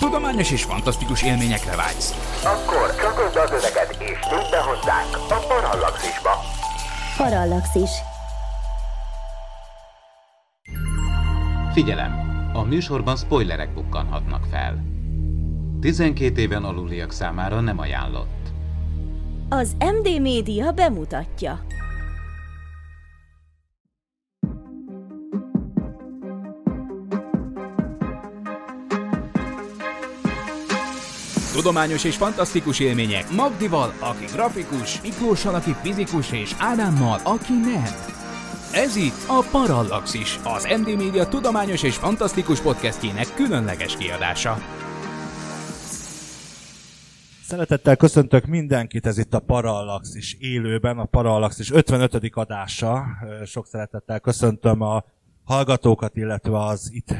Tudományos és fantasztikus élményekre vágysz. Akkor csatold az öveket és nyudd be hozzánk a Parallaxisba. Parallaxis. Figyelem! A műsorban spoilerek bukkanhatnak fel. 12 éven aluliak számára nem ajánlott. Az MD Média bemutatja. Tudományos és fantasztikus élmények Magdival, aki grafikus, Miklóssal, aki fizikus, és Ádámmal, aki nem. Ez itt a Parallaxis, az MD Media tudományos és fantasztikus podcastjének különleges kiadása. Szeretettel köszöntök mindenkit, ez itt a Parallaxis élőben, a Parallaxis 55. adása. Sok szeretettel köszöntöm a hallgatókat, illetve az itt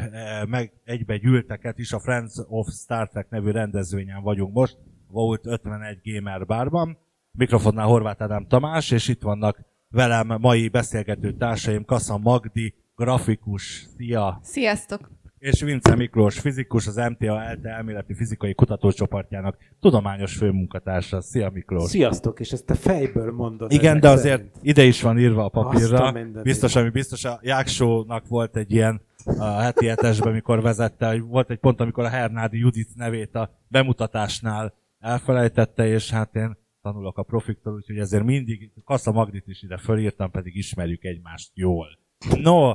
meg egybe gyűlteket is. A Friends of Star Trek nevű rendezvényen vagyunk most, volt 51 Gamer Barban. Mikrofonnál Horváth Ádám Tamás, és itt vannak velem mai beszélgető társaim, Kassa Magdi, grafikus, szia! Sziasztok! És Vince Miklós, fizikus, az MTA ELTE elméleti fizikai kutatócsoportjának tudományos főmunkatársa. Szia Miklós! Sziasztok, és ezt a fejből mondod. Igen, de azért szerint. ide is van írva a papírra. a. Biztos, ami biztos a Jáksónak volt egy ilyen a heti hetesben, mikor vezette, volt egy pont, amikor a Hernádi Judit nevét a bemutatásnál elfelejtette, és hát én tanulok a profiktól, úgyhogy ezért mindig Kassa Magdit is ide fölírtam, pedig ismerjük egymást jól. No,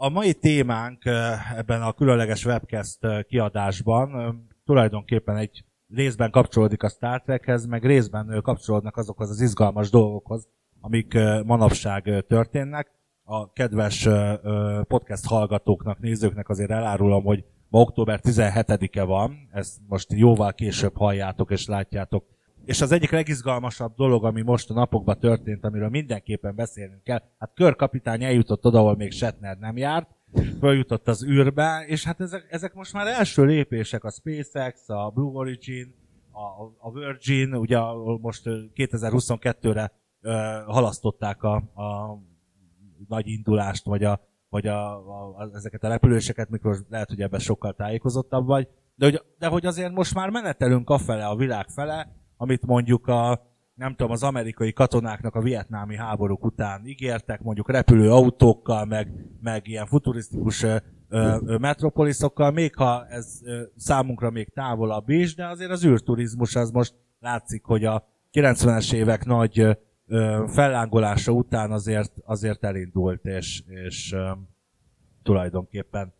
a mai témánk eh, ebben a különleges webcast eh, kiadásban eh, tulajdonképpen egy részben kapcsolódik a Star Trekhez, meg részben kapcsolódnak azokhoz az izgalmas dolgokhoz, amik manapság történnek. A kedves podcast hallgatóknak, nézőknek azért elárulom, hogy ma október 17-e van, ezt most jóval később halljátok és látjátok. És az egyik legizgalmasabb dolog, ami most a napokban történt, amiről mindenképpen beszélnünk kell, hát körkapitány eljutott oda, ahol még Shatner nem járt, följutott az űrbe, és hát ezek, ezek most már első lépések, a SpaceX, a Blue Origin, a, a Virgin, ugye most ö, 2022-re ö, halasztották a, a nagy indulást, vagy, a, vagy a, a, ezeket a repüléseket, mikor lehet, hogy ebben sokkal tájékozottabb vagy, de hogy, de hogy azért most már menetelünk afele, a világ fele, amit mondjuk a, nem tudom, az amerikai katonáknak a vietnámi háborúk után ígértek, mondjuk repülő autókkal, meg, meg ilyen futurisztikus ö, metropoliszokkal, még ha ez ö, számunkra még távolabb is, de azért az űrturizmus az most látszik, hogy a 90-es évek nagy ö, fellángolása után azért, azért elindult, és, és ö, tulajdonképpen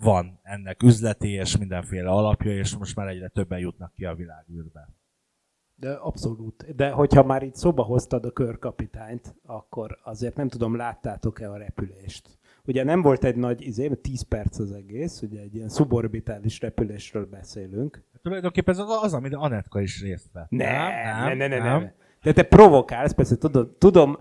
van ennek üzleti és mindenféle alapja, és most már egyre többen jutnak ki a világűrbe. De abszolút. De hogyha már itt szóba hoztad a körkapitányt, akkor azért nem tudom, láttátok-e a repülést. Ugye nem volt egy nagy izé, 10 perc az egész, ugye egy ilyen suborbitális repülésről beszélünk. Tulajdonképpen ez az, az amit Anetka is részt vett. Nem, nem, nem, nem, nem. De te provokálsz, persze tudom, tudom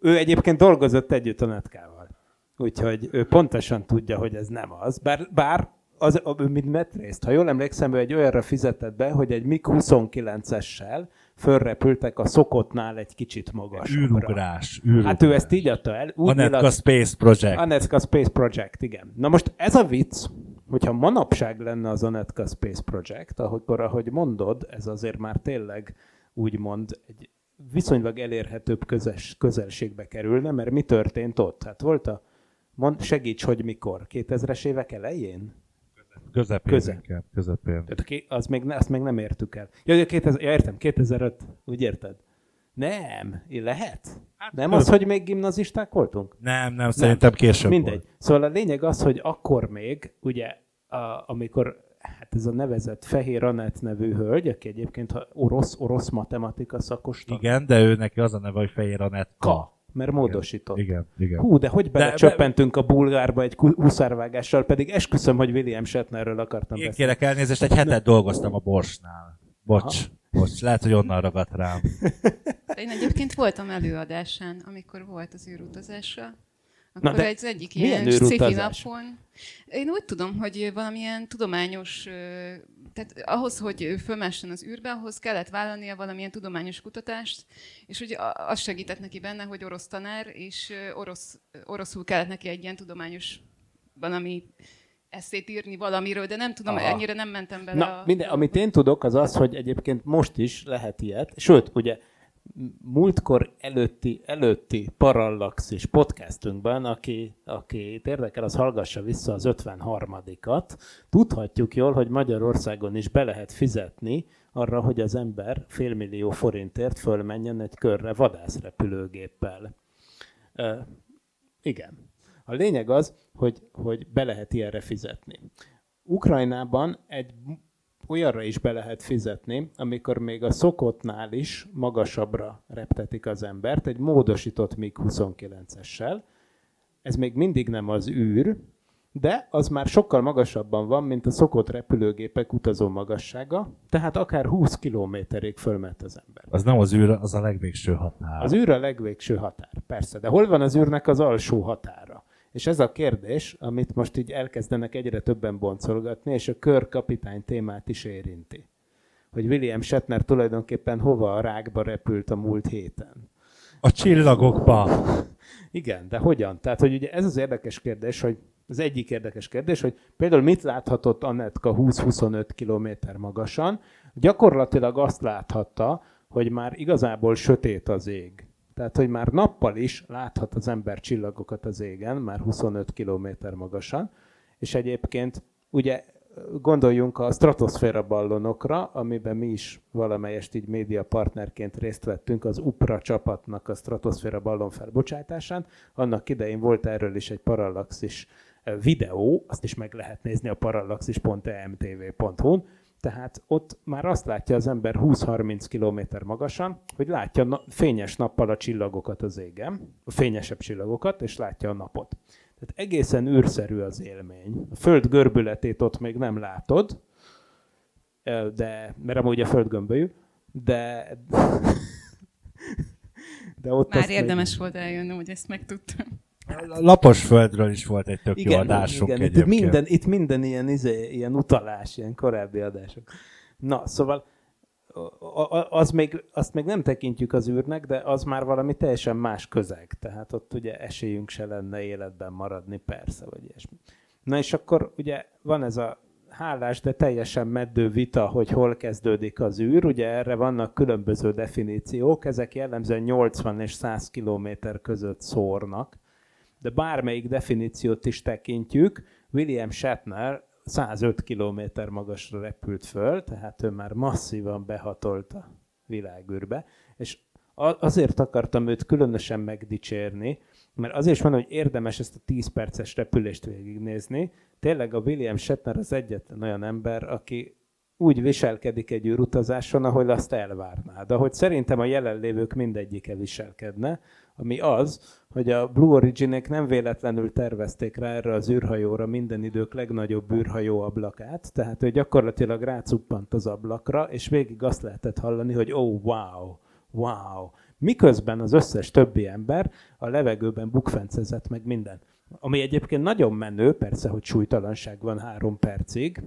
ő egyébként dolgozott együtt a Netkával. Úgyhogy ő pontosan tudja, hogy ez nem az. Bár, bár az, mint metrészt, ha jól emlékszem, ő egy olyanra fizetett be, hogy egy MiG-29-essel fölrepültek a szokottnál egy kicsit magasabbra. űrugrás, űrugrás. Hát ő ezt így adta el. Úgy Anetka nyilat- Space Project. Anetka Space Project, igen. Na most ez a vicc, hogyha manapság lenne az Anetka Space Project, akkor ahogy mondod, ez azért már tényleg úgymond egy viszonylag elérhetőbb közös, közelségbe kerülne, mert mi történt ott? Hát volt a, mond, segíts, hogy mikor? 2000-es évek elején? Közepén. Közel. inkább, Közepén. Tehát az még, azt még nem értük el. Ja, ja, 2000, ja, értem, 2005, úgy érted? Nem, lehet? Hát, Nem az, hogy még gimnazisták voltunk? Nem, nem, szerintem később Mindegy. volt. Szóval a lényeg az, hogy akkor még, ugye, a, amikor hát ez a nevezett Fehér Anett nevű hölgy, aki egyébként ha orosz, orosz matematika szakos, Igen, de ő neki az a neve, hogy Fehér Anetka. Ka, mert módosított. Igen, igen. Hú, de hogy belecsöppentünk a bulgárba egy huszárvágással, pedig esküszöm, hogy William Shatnerről akartam Én beszélni. kérek elnézést, egy hetet dolgoztam a Borsnál. Bocs, bocs, lehet, hogy onnan ragadt rám. Én egyébként voltam előadásán, amikor volt az űrutazásra. Na Akkor de egy egyik milyen ilyen sci napon. Én úgy tudom, hogy valamilyen tudományos, tehát ahhoz, hogy fölmessen az űrbe, ahhoz kellett vállalnia valamilyen tudományos kutatást, és a- az segített neki benne, hogy orosz tanár, és orosz, oroszul kellett neki egy ilyen tudományos valami eszét írni valamiről, de nem tudom, Aha. ennyire nem mentem bele. Na, a... minden, amit én tudok, az az, hogy egyébként most is lehet ilyet. Sőt, ugye múltkor előtti, előtti Parallaxis podcastunkban, aki, aki érdekel, az hallgassa vissza az 53-at, tudhatjuk jól, hogy Magyarországon is be lehet fizetni arra, hogy az ember félmillió forintért fölmenjen egy körre vadászrepülőgéppel. Ö, igen. A lényeg az, hogy, hogy be lehet ilyenre fizetni. Ukrajnában egy olyanra is be lehet fizetni, amikor még a szokottnál is magasabbra reptetik az embert, egy módosított MiG-29-essel. Ez még mindig nem az űr, de az már sokkal magasabban van, mint a szokott repülőgépek utazó magassága, tehát akár 20 kilométerig fölment az ember. Az nem az űr, az a legvégső határ. Az űr a legvégső határ, persze. De hol van az űrnek az alsó határa? És ez a kérdés, amit most így elkezdenek egyre többen boncolgatni, és a körkapitány témát is érinti. Hogy William Shatner tulajdonképpen hova a rákba repült a múlt héten. A csillagokba. Igen, de hogyan? Tehát, hogy ugye ez az érdekes kérdés, hogy az egyik érdekes kérdés, hogy például mit láthatott Anetka 20-25 kilométer magasan? Gyakorlatilag azt láthatta, hogy már igazából sötét az ég. Tehát, hogy már nappal is láthat az ember csillagokat az égen, már 25 kilométer magasan, és egyébként ugye gondoljunk a stratoszféra ballonokra, amiben mi is valamelyest így média partnerként részt vettünk az UPRA csapatnak a stratoszféra ballon felbocsátásán. Annak idején volt erről is egy parallaxis eh, videó, azt is meg lehet nézni a parallaxis.emtv.hu-n, tehát ott már azt látja az ember 20-30 km magasan, hogy látja na- fényes nappal a csillagokat az égen, a fényesebb csillagokat, és látja a napot. Tehát egészen űrszerű az élmény. A föld görbületét ott még nem látod, de, mert amúgy a föld gömbölyű, de, de ott Már érdemes volt eljönnöm, hogy ezt megtudtam. Lapos földről is volt egy tök jó igen, adásunk igen, itt minden, itt minden ilyen, izé, ilyen utalás, ilyen korábbi adások. Na, szóval az még, azt még nem tekintjük az űrnek, de az már valami teljesen más közeg. Tehát ott ugye esélyünk se lenne életben maradni, persze, vagy ilyesmi. Na és akkor ugye van ez a hálás, de teljesen meddő vita, hogy hol kezdődik az űr. Ugye erre vannak különböző definíciók, ezek jellemzően 80 és 100 kilométer között szórnak de bármelyik definíciót is tekintjük, William Shatner 105 km magasra repült föl, tehát ő már masszívan behatolt a világűrbe, és azért akartam őt különösen megdicsérni, mert azért is van, hogy érdemes ezt a 10 perces repülést végignézni. Tényleg a William Shatner az egyetlen olyan ember, aki úgy viselkedik egy űrutazáson, ahogy azt elvárnád. Ahogy szerintem a jelenlévők mindegyike viselkedne, ami az, hogy a Blue Origin-ek nem véletlenül tervezték rá erre az űrhajóra minden idők legnagyobb űrhajó ablakát, tehát ő gyakorlatilag rácuppant az ablakra, és végig azt lehetett hallani, hogy oh, wow, wow. Miközben az összes többi ember a levegőben bukfencezett meg minden. Ami egyébként nagyon menő, persze, hogy súlytalanság van három percig,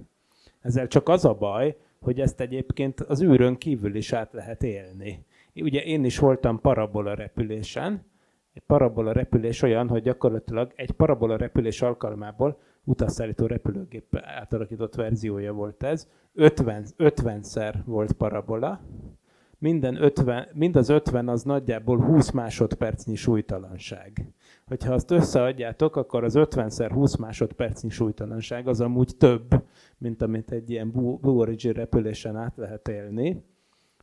ezzel csak az a baj, hogy ezt egyébként az űrön kívül is át lehet élni. Ugye én is voltam parabola repülésen. Egy parabola repülés olyan, hogy gyakorlatilag egy parabola repülés alkalmából utasszállító repülőgép átalakított verziója volt ez. 50, 50-szer volt parabola. Minden 50, mind az 50 az nagyjából 20 másodpercnyi súlytalanság. Hogyha azt összeadjátok, akkor az 50-szer 20 másodpercnyi súlytalanság az amúgy több, mint amit egy ilyen Blue Origin repülésen át lehet élni.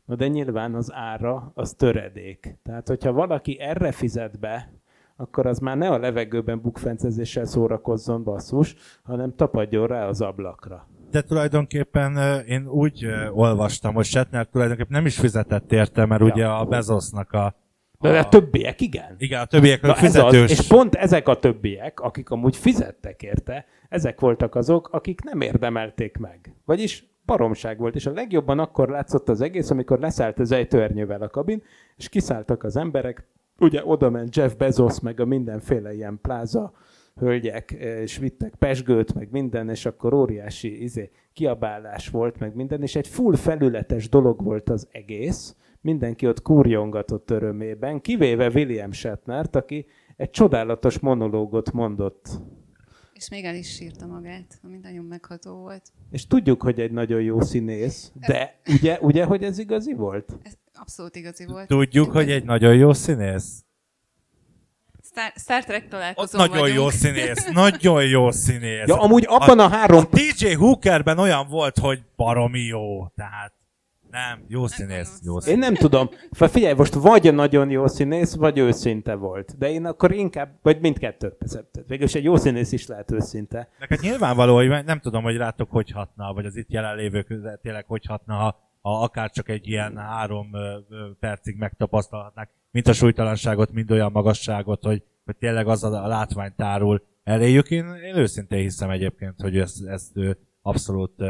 Na de nyilván az ára az töredék. Tehát, hogyha valaki erre fizet be, akkor az már ne a levegőben bukfencezéssel szórakozzon basszus, hanem tapadjon rá az ablakra. De tulajdonképpen én úgy olvastam, hogy Shatner tulajdonképpen nem is fizetett érte, mert Ja. ugye a Bezosnak a... De a többiek igen. Igen, a többiek Na a ez az, fizetős. és pont ezek a többiek, akik amúgy fizettek érte, ezek voltak azok, akik nem érdemelték meg. Vagyis baromság volt, és a legjobban akkor látszott az egész, amikor leszállt az ejtőernyővel a kabin, és kiszálltak az emberek, ugye oda ment Jeff Bezos, meg a mindenféle ilyen pláza hölgyek, és vittek pesgőt, meg minden, és akkor óriási izé, kiabálás volt, meg minden, és egy full felületes dolog volt az egész, mindenki ott kurjongatott örömében, kivéve William Shatnert, aki egy csodálatos monológot mondott És még el is sírta magát, ami nagyon megható volt. És tudjuk, hogy egy nagyon jó színész, de ugye, ugye hogy ez igazi volt? Ez abszolút igazi volt. Tudjuk, hogy egy nagyon jó színész. Star, Star Trek találkozón nagyon vagyunk. jó színész, nagyon jó színész. Ja, amúgy abban a három... A TJ Hookerben olyan volt, hogy baromi jó, tehát nem, jó színész, jó Én színész. nem tudom. Figyelj, most vagy nagyon jó színész, vagy őszinte volt. De én akkor inkább, vagy. Tehát Végülis egy jó színész is lehet őszinte. Neked nyilvánvaló, hogy nem tudom, hogy rátok hogy hatna, vagy az itt jelenlévők tényleg hogy hatna, ha, ha akár csak egy ilyen három percig megtapasztalhatnák, mint a súlytalanságot, mind olyan magasságot, hogy, hogy tényleg az a, a látvány tárul eléjük. Én, én őszintén hiszem egyébként, hogy ezt, ezt ő abszolút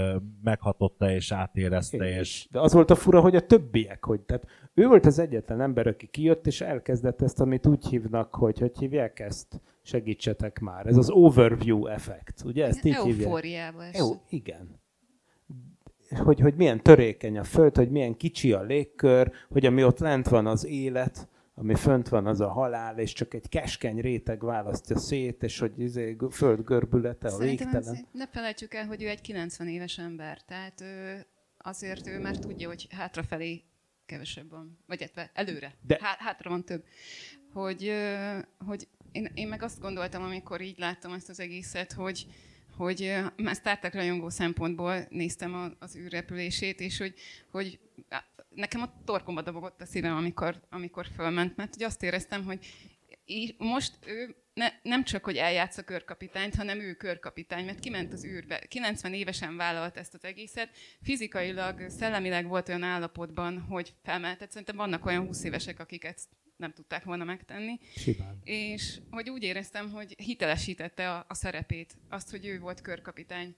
meghatotta és átérezte, és De az volt a fura, hogy a többiek, hogy tehát ő volt az egyetlen ember, aki kijött, és elkezdett ezt, amit úgy hívnak, hogy hogy hívják ezt? Segítsetek már. Ez az overview effekt, ugye? Ezt így hívják. Eufóriába igen. Hogy, hogy milyen törékeny a föld, hogy milyen kicsi a légkör, hogy ami ott lent van az élet, ami fönt van az a halál, és csak egy keskeny réteg választja szét, és hogy izé, föld görbülete a végtelen. ne felejtsük el, hogy ő egy 90 éves ember, tehát ő, azért ő már tudja, hogy hátrafelé kevesebb van, vagy illetve előre, De- De... Há, hátra van több. Hogy, hogy én, én meg azt gondoltam, amikor így láttam ezt az egészet, hogy, hogy már Star Trek rajongó szempontból néztem az űrrepülését, és hogy, hogy nekem a torkomba dobogott a szívem, amikor, amikor fölment, mert hogy azt éreztem, hogy í- most ő ne, nem csak, hogy eljátsza körkapitányt, hanem ő körkapitány, mert kiment az űrbe. 90 évesen vállalt ezt az egészet. Fizikailag, szellemileg volt olyan állapotban, hogy felmehetett. Szerintem vannak olyan 20 évesek, akik ezt nem tudták volna megtenni. Simán. És hogy úgy éreztem, hogy hitelesítette a, a szerepét, azt, hogy ő volt körkapitány.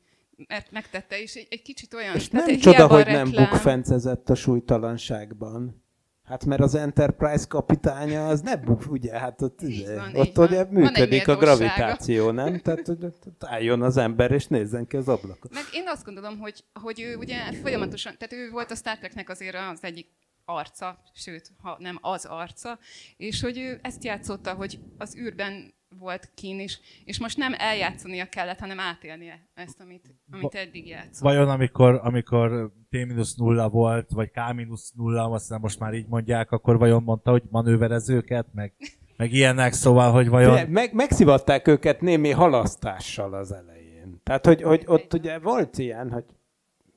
Mert megtette, és egy, egy kicsit olyan... És tehát nem csoda, hogy nem reklám- bukfencezett a súlytalanságban. Hát mert az Enterprise kapitánya az nem buk, ugye, hát ott, Így izé, van, ott így van. ugye Van működik a méltósága. gravitáció, nem? Tehát, hogy ott álljon az ember, és nézzen ki az ablakot. Meg én azt gondolom, hogy, hogy ő ugye folyamatosan, tehát ő volt a Star Treknek azért az egyik arca, sőt, ha nem az arca, és hogy ő ezt játszotta, hogy az űrben volt kín is, és most nem eljátszania kellett, hanem átélnie ezt, amit, amit eddig játszott. Vajon amikor, amikor T-0 volt, vagy K-0, azt hiszem most már így mondják, akkor vajon mondta, hogy manőverezőket, meg, meg ilyenek, szóval, hogy vajon... Figyelj, Meg, megszivatták őket némi halasztással az elején. Tehát, hogy, hogy ott ugye volt ilyen, hogy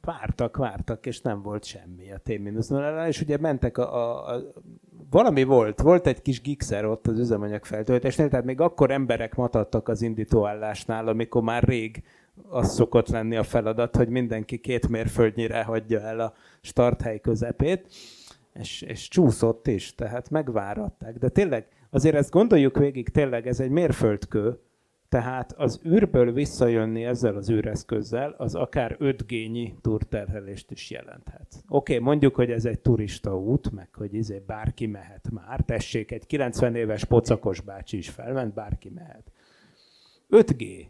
vártak, vártak, és nem volt semmi a t 0 és ugye mentek a, a, a, valami volt, volt egy kis gigszer ott az üzemanyag feltöltésnél, tehát még akkor emberek matadtak az indítóállásnál, amikor már rég az szokott lenni a feladat, hogy mindenki két mérföldnyire hagyja el a starthely közepét, és, és csúszott is, tehát megváratták. De tényleg, azért ezt gondoljuk végig, tényleg ez egy mérföldkő, tehát az űrből visszajönni ezzel az űreszközzel, az akár 5G-nyi túrterhelést is jelenthet. Oké, okay, mondjuk, hogy ez egy turista út, meg hogy izé bárki mehet már, tessék, egy 90 éves pocakos bácsi is felment, bárki mehet. 5G.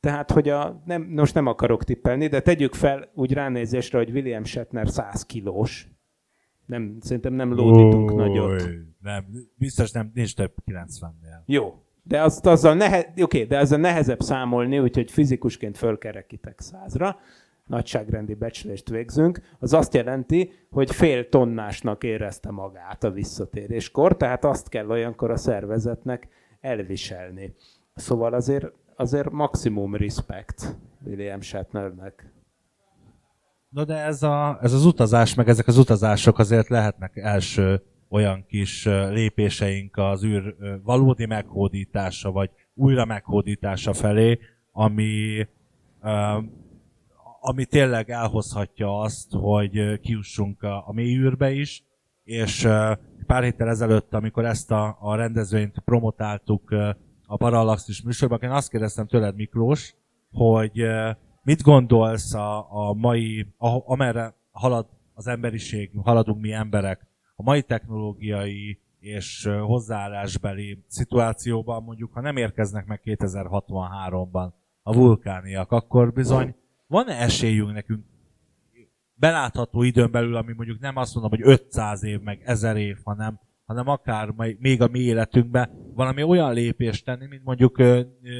Tehát, hogy a, nem, most nem akarok tippelni, de tegyük fel úgy ránézésre, hogy William Shatner 100 kilós. Nem, szerintem nem lódítunk nagyot. Oly, Nem, biztos nem, nincs több 90-nél. Jó. De azt azzal, nehe, okay, de azzal nehezebb számolni, úgyhogy fizikusként fölkerekítek százra, nagyságrendi becslést végzünk, az azt jelenti, hogy fél tonnásnak érezte magát a visszatéréskor, tehát azt kell olyankor a szervezetnek elviselni. Szóval azért, azért maximum respect William Shatnernek. No de ez, a, ez az utazás, meg ezek az utazások azért lehetnek első olyan kis lépéseink az űr valódi meghódítása, vagy újra meghódítása felé, ami, ami tényleg elhozhatja azt, hogy kiussunk a, a mély űrbe is, és pár héttel ezelőtt, amikor ezt a, a rendezvényt promotáltuk a Parallaxis műsorban, én azt kérdeztem tőled, Miklós, hogy mit gondolsz a, a mai, a, amerre halad az emberiség, haladunk mi emberek, a mai technológiai és hozzáállásbeli szituációban, mondjuk, ha nem érkeznek meg 2063-ban a vulkániak, akkor bizony van-e esélyünk nekünk belátható időn belül, ami mondjuk nem azt mondom, hogy 500 év, meg 1000 év, hanem, hanem akár még a mi életünkben valami olyan lépést tenni, mint mondjuk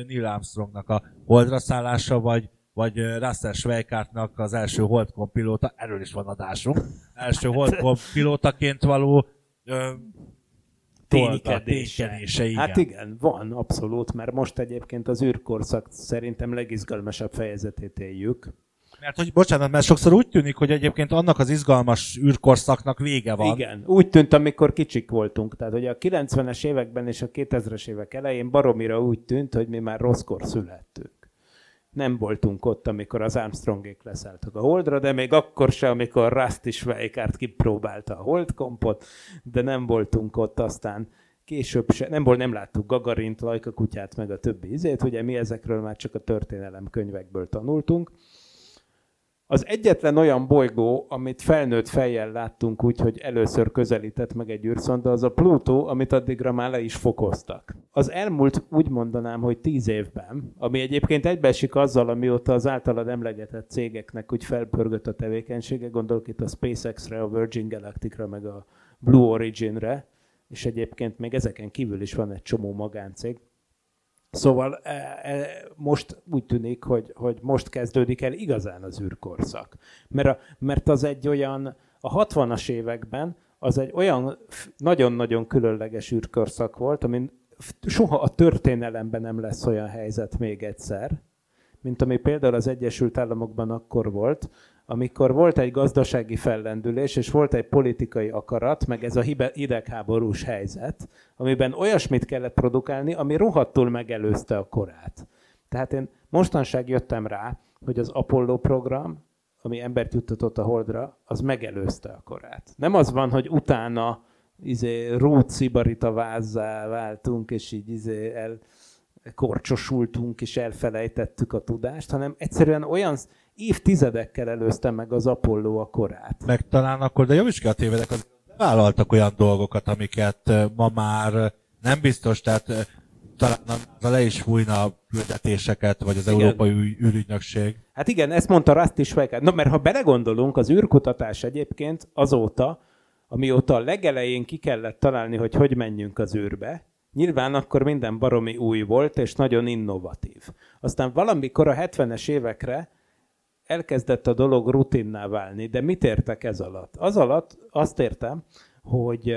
Neil Armstrongnak a holdra szállása, vagy, vagy Russell Schweikartnak az első holdkon pilóta, erről is van adásunk, első holdkon pilótaként való ö, ténykedése, igen. Hát igen, van, abszolút, mert most egyébként az űrkorszak szerintem legizgalmasabb fejezetét éljük. Mert hogy, bocsánat, mert sokszor úgy tűnik, hogy egyébként annak az izgalmas űrkorszaknak vége van. Igen, úgy tűnt, amikor kicsik voltunk. Tehát, hogy a 90-es években és a 2000-es évek elején baromira úgy tűnt, hogy mi már rosszkor születtünk. Nem voltunk ott, amikor az Armstrongék leszálltak a Holdra, de még akkor se, amikor Rusty Schweikart kipróbálta a Holdkompot, de nem voltunk ott aztán később se, nem, volt, nem láttuk Gagarint, Lajka kutyát, meg a többi izét, ugye mi ezekről már csak a történelem könyvekből tanultunk. Az egyetlen olyan bolygó, amit felnőtt fejjel láttunk úgy, hogy először közelített meg egy űrszonda, az a Pluto, amit addigra már le is fokoztak. Az elmúlt úgy mondanám, hogy tíz évben, ami egyébként egybeesik azzal, amióta az általad emlegetett cégeknek úgy felpörgött a tevékenysége, gondolok itt a SpaceX-re, a Virgin Galactic-ra, meg a Blue Origin-re, és egyébként még ezeken kívül is van egy csomó magáncég, Szóval e, e, most úgy tűnik, hogy, hogy most kezdődik el igazán az űrkorszak. Mert, a, mert az egy olyan, a 60-as években az egy olyan nagyon-nagyon különleges űrkorszak volt, amin soha a történelemben nem lesz olyan helyzet még egyszer, mint ami például az Egyesült Államokban akkor volt, amikor volt egy gazdasági fellendülés, és volt egy politikai akarat, meg ez a hidegháborús helyzet, amiben olyasmit kellett produkálni, ami rohadtul megelőzte a korát. Tehát én mostanság jöttem rá, hogy az Apollo program, ami embert juttatott a Holdra, az megelőzte a korát. Nem az van, hogy utána izé, rút szibarita vázzá váltunk, és így izé el, korcsosultunk, és elfelejtettük a tudást, hanem egyszerűen olyan évtizedekkel előzte meg az Apollo a korát. Meg talán akkor, de javíts ki a tévedek, az vállaltak olyan dolgokat, amiket ö, ma már ö, nem biztos, tehát ö, talán a le is fújna a küldetéseket, vagy az Igen. Európai űrügynökség. Hát igen, ezt mondta Rusty Schweikart. No, mert ha belegondolunk, az űrkutatás egyébként azóta, amióta a legelején ki kellett találni, hogy hogy menjünk az űrbe, nyilván akkor minden baromi új volt, és nagyon innovatív. Aztán valamikor a 70-es évekre elkezdett a dolog rutinná válni, de mit értek ez alatt? Az alatt azt értem, hogy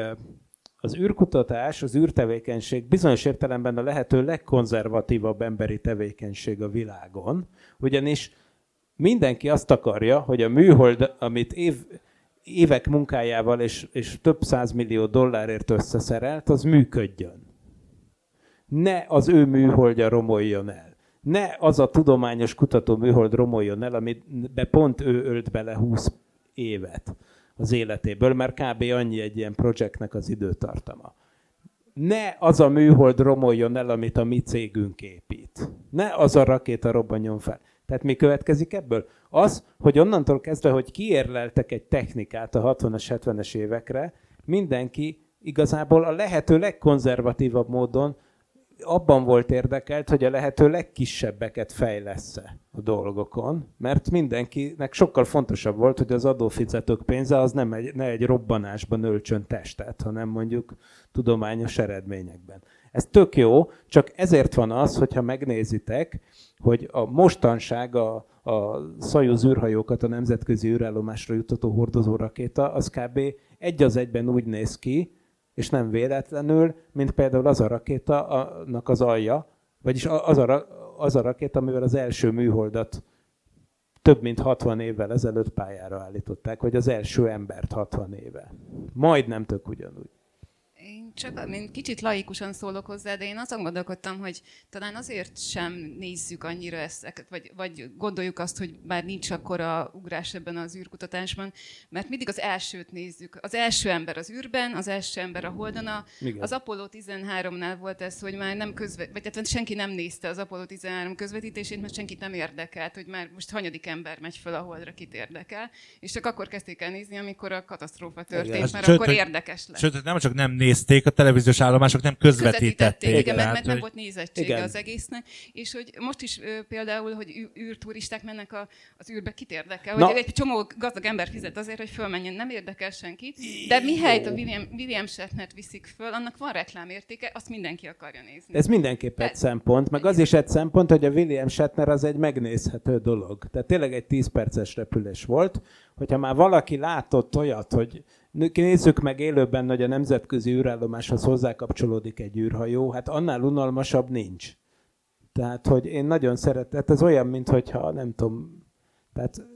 az űrkutatás, az űrtevékenység bizonyos értelemben a lehető legkonzervatívabb emberi tevékenység a világon, ugyanis mindenki azt akarja, hogy a műhold, amit év, évek munkájával és, és több százmillió dollárért összeszerelt, az működjön. Ne az ő műholdja romoljon el. Ne az a tudományos kutató műhold romoljon el, amibe pont ő ölt bele 20 évet az életéből, mert kb. annyi egy ilyen projektnek az időtartama. Ne az a műhold romoljon el, amit a mi cégünk épít. Ne az a rakéta robbanjon fel. Tehát mi következik ebből? Az, hogy onnantól kezdve, hogy kiérleltek egy technikát a 60-as, 70-es évekre, mindenki igazából a lehető legkonzervatívabb módon abban volt érdekelt, hogy a lehető legkisebbeket fejlesz-e a dolgokon, mert mindenkinek sokkal fontosabb volt, hogy az adófizetők pénze az nem egy, ne egy robbanásban öltsön testet, hanem mondjuk tudományos eredményekben. Ez tök jó, csak ezért van az, hogyha megnézitek, hogy a mostanság a, a Szajuz űrhajókat a nemzetközi űrállomásra juttató hordozó rakéta, az kb. egy az egyben úgy néz ki, és nem véletlenül, mint például az a rakéta, annak az alja, vagyis az a, az a rakéta, amivel az első műholdat több mint 60 évvel ezelőtt pályára állították, hogy az első embert 60 éve. Majdnem tök ugyanúgy. Én csak mint kicsit laikusan szólok hozzá, de én azon gondolkodtam, hogy talán azért sem nézzük annyira ezt, vagy, vagy gondoljuk azt, hogy már nincs akkora ugrás ebben az űrkutatásban, mert mindig az elsőt nézzük. Az első ember az űrben, az első ember a Holdon. A, Igen. az Apollo 13-nál volt ez, hogy már nem közve, vagy tehát senki nem nézte az Apollo 13 közvetítését, mert senkit nem érdekelt, hogy már most hanyadik ember megy föl a Holdra, kit érdekel. És csak akkor kezdték el nézni, amikor a katasztrófa történt, Ez- mert sőt, akkor hogy- érdekes lett. Sőt, nem csak nem nézték, a televíziós állomások nem közvetítették. Igen, mert, Tehát, mert nem volt nézettsége Igen. az egésznek, és hogy most is például, hogy űrturisták mennek a, az űrbe, kit érdekel? Na. Hogy egy csomó gazdag ember fizet azért, hogy fölmenjen, nem érdekel senkit, de mihelyt a William, William Shatnert viszik föl, annak van reklámértéke, azt mindenki akarja nézni. Ez mindenképp egy szempont, meg az is egy szempont, hogy a William Shatner az egy megnézhető dolog. Tehát tényleg egy 10 perces repülés volt, hogyha már valaki látott olyat, hogy nézzük meg élőben, hogy a nemzetközi űrállomáshoz hozzákapcsolódik egy űrhajó, hát annál unalmasabb nincs. Tehát, hogy én nagyon szeretem, hát ez olyan, mint hogyha, nem tudom, tehát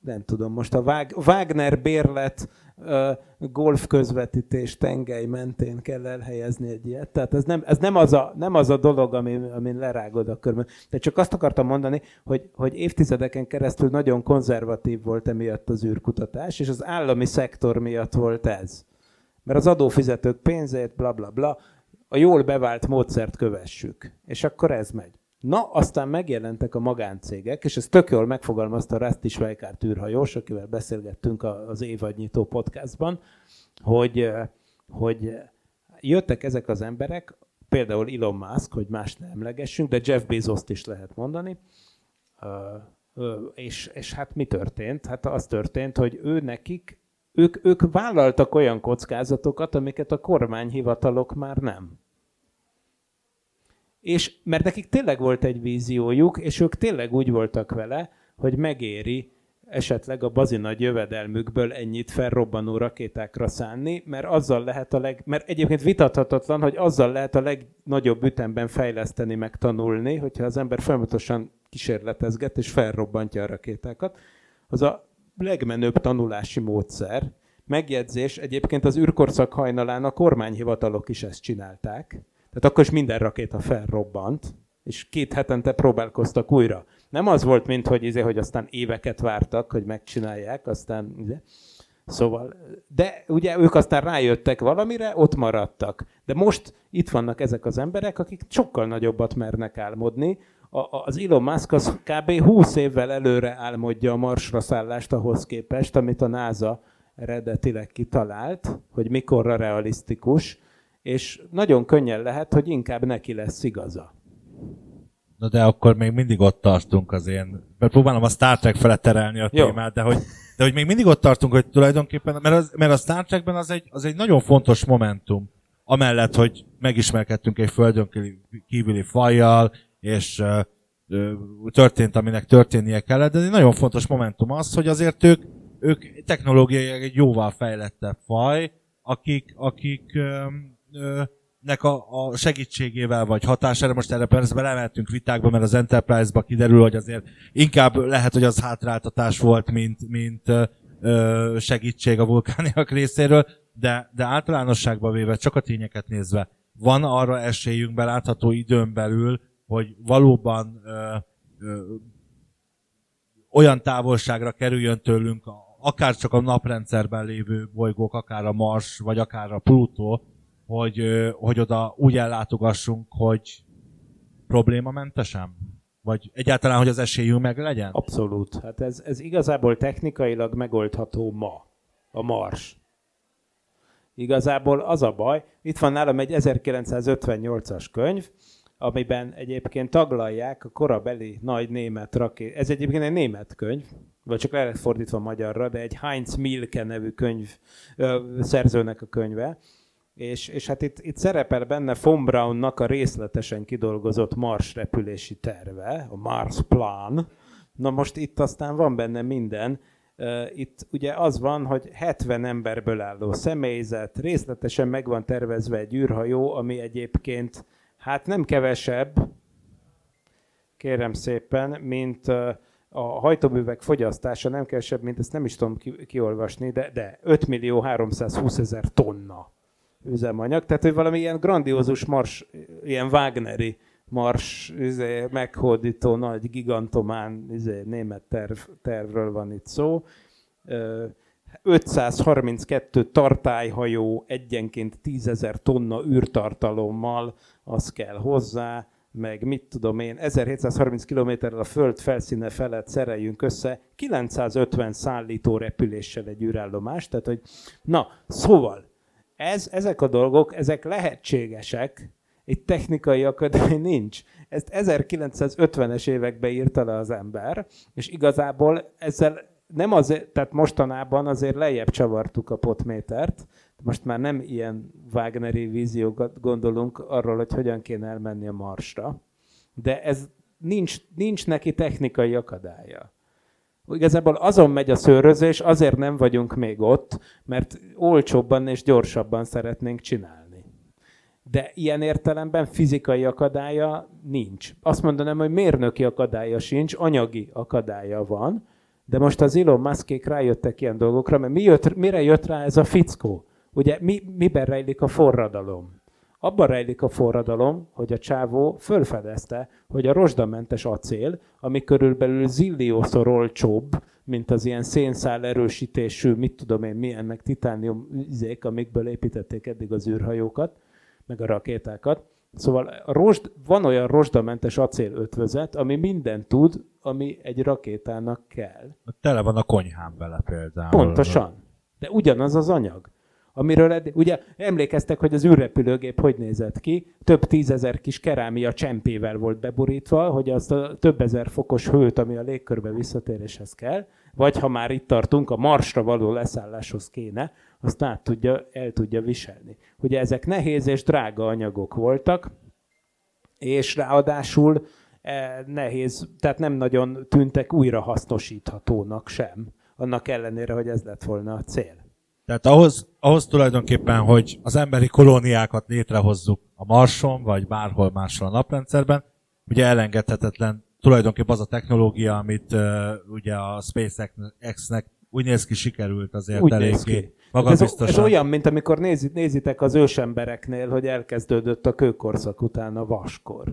nem tudom, most a Wag- Wagner bérlet golf közvetítés tengely mentén kell elhelyezni egy ilyet. Tehát ez nem, ez nem, az, a, nem az a dolog, ami, amin lerágod a körben. De csak azt akartam mondani, hogy, hogy évtizedeken keresztül nagyon konzervatív volt emiatt az űrkutatás, és az állami szektor miatt volt ez. Mert az adófizetők pénzét, bla bla bla, a jól bevált módszert kövessük. És akkor ez megy. Na, aztán megjelentek a magáncégek, és ez tök jól megfogalmazta Rusty Schweikart űrhajós, akivel beszélgettünk az évadnyitó podcastban, hogy, hogy jöttek ezek az emberek, például Elon Musk, hogy más ne emlegessünk, de Jeff Bezos-t is lehet mondani, és, és hát mi történt? Hát az történt, hogy ő nekik, ők, ők vállaltak olyan kockázatokat, amiket a kormányhivatalok már nem. És mert nekik tényleg volt egy víziójuk, és ők tényleg úgy voltak vele, hogy megéri esetleg a bazi nagy jövedelmükből ennyit felrobbanó rakétákra szánni, mert azzal lehet a leg... Mert egyébként vitathatatlan, hogy azzal lehet a legnagyobb ütemben fejleszteni, meg tanulni, hogyha az ember folyamatosan kísérletezget és felrobbantja a rakétákat. Az a legmenőbb tanulási módszer. Megjegyzés, egyébként az űrkorszak hajnalán a kormányhivatalok is ezt csinálták. Tehát akkor is minden rakéta felrobbant, és két hetente próbálkoztak újra. Nem az volt, mint hogy, izé, hogy aztán éveket vártak, hogy megcsinálják, aztán... Izé. Szóval, de ugye ők aztán rájöttek valamire, ott maradtak. De most itt vannak ezek az emberek, akik sokkal nagyobbat mernek álmodni. A, a- az Elon Musk az kb. 20 évvel előre álmodja a marsra szállást ahhoz képest, amit a NASA eredetileg kitalált, hogy mikorra realisztikus, és nagyon könnyen lehet, hogy inkább neki lesz igaza. Na de akkor még mindig ott tartunk az én... Mert próbálom a Star Trek fele terelni a Jó. témát, de hogy, de hogy még mindig ott tartunk, hogy tulajdonképpen, mert, az, mert a Star Trekben az egy, az egy nagyon fontos momentum. Amellett, hogy megismerkedtünk egy földön kívüli fajjal, és ö, történt, aminek történnie kellett, de egy nagyon fontos momentum az, hogy azért ők, ők technológiai egy jóval fejlettebb faj, akik, akik ö, nek a, a segítségével vagy hatására, most erre persze belemeltünk vitákba, mert az Enterprise-ba kiderül, hogy azért inkább lehet, hogy az hátráltatás volt, mint, mint ö, segítség a vulkániak részéről, de, de általánosságban véve, csak a tényeket nézve, van arra esélyünk belátható időn belül, hogy valóban ö, ö, olyan távolságra kerüljön tőlünk, akár csak a naprendszerben lévő bolygók, akár a Mars, vagy akár a Plutó, hogy, hogy oda úgy ellátogassunk, hogy problémamentesen? Vagy egyáltalán, hogy az esélyünk meg legyen? Abszolút. Hát ez, ez igazából technikailag megoldható ma. A Mars. Igazából az a baj, itt van nálam egy 1958-as könyv, amiben egyébként taglalják a korabeli nagy német raké... Ez egyébként egy német könyv, vagy csak le fordítva magyarra, de egy Heinz Milke nevű könyv ö, szerzőnek a könyve. És, és hát itt, itt szerepel benne von Braunnak a részletesen kidolgozott Mars repülési terve, a Mars Plan. Na most itt aztán van benne minden. Itt ugye az van, hogy 70 emberből álló személyzet, részletesen meg van tervezve egy űrhajó, ami egyébként hát nem kevesebb, kérem szépen, mint a hajtóművek fogyasztása nem kevesebb, mint ezt nem is tudom ki, kiolvasni, de, de 5 millió 320 ezer tonna üzemanyag, tehát hogy valami ilyen grandiózus mars, ilyen Wagneri mars izé, meghódító nagy gigantomán izé, német terv, tervről van itt szó. Ö, 532 tartályhajó egyenként 10 ezer tonna űrtartalommal, az kell hozzá, meg mit tudom én, 1730 kilométerrel a föld felszíne felett szereljünk össze 950 szállító repüléssel egy űrállomás, tehát hogy na, szóval ez, ezek a dolgok, ezek lehetségesek, egy technikai akadály nincs. Ezt 1950-es években írta le az ember, és igazából ezzel nem azért, tehát mostanában azért lejjebb csavartuk a potmétert, most már nem ilyen Wagneri víziókat gondolunk arról, hogy hogyan kéne elmenni a Marsra, de ez nincs, nincs neki technikai akadálya. Igazából azon megy a szőrözés, azért nem vagyunk még ott, mert olcsóbban és gyorsabban szeretnénk csinálni. De ilyen értelemben fizikai akadálya nincs. Azt mondanám, hogy mérnöki akadálya sincs, anyagi akadálya van, de most az Elon Muskék rájöttek ilyen dolgokra, mert mi jött, mire jött rá ez a fickó? Ugye mi, miben rejlik a forradalom? Abban rejlik a forradalom, hogy a csávó fölfedezte, hogy a rozsdamentes acél, ami körülbelül zilliószor olcsóbb, mint az ilyen szénszál erősítésű, mit tudom én milyen, meg titánium üzék, amikből építették eddig az űrhajókat, meg a rakétákat. Szóval a rozsd, van olyan rozsdamentes acél ötvözet, ami mindent tud, ami egy rakétának kell. Tele van a konyhám vele például. Pontosan. De ugyanaz az anyag amiről eddig, ugye emlékeztek, hogy az űrrepülőgép hogy nézett ki, több tízezer kis kerámia csempével volt beborítva, hogy azt a több ezer fokos hőt, ami a légkörbe visszatéréshez kell, vagy ha már itt tartunk, a Marsra való leszálláshoz kéne, azt át tudja, el tudja viselni. Ugye ezek nehéz és drága anyagok voltak, és ráadásul eh, nehéz, tehát nem nagyon tűntek újra hasznosíthatónak sem, annak ellenére, hogy ez lett volna a cél. Tehát ahhoz, ahhoz tulajdonképpen, hogy az emberi kolóniákat létrehozzuk a Marson, vagy bárhol máshol a naprendszerben, ugye elengedhetetlen tulajdonképpen az a technológia, amit uh, ugye a SpaceX-nek úgy néz ki sikerült azért úgy eléggé ez, ez olyan, mint amikor nézit, nézitek az ősembereknél, hogy elkezdődött a kőkorszak után a vaskor.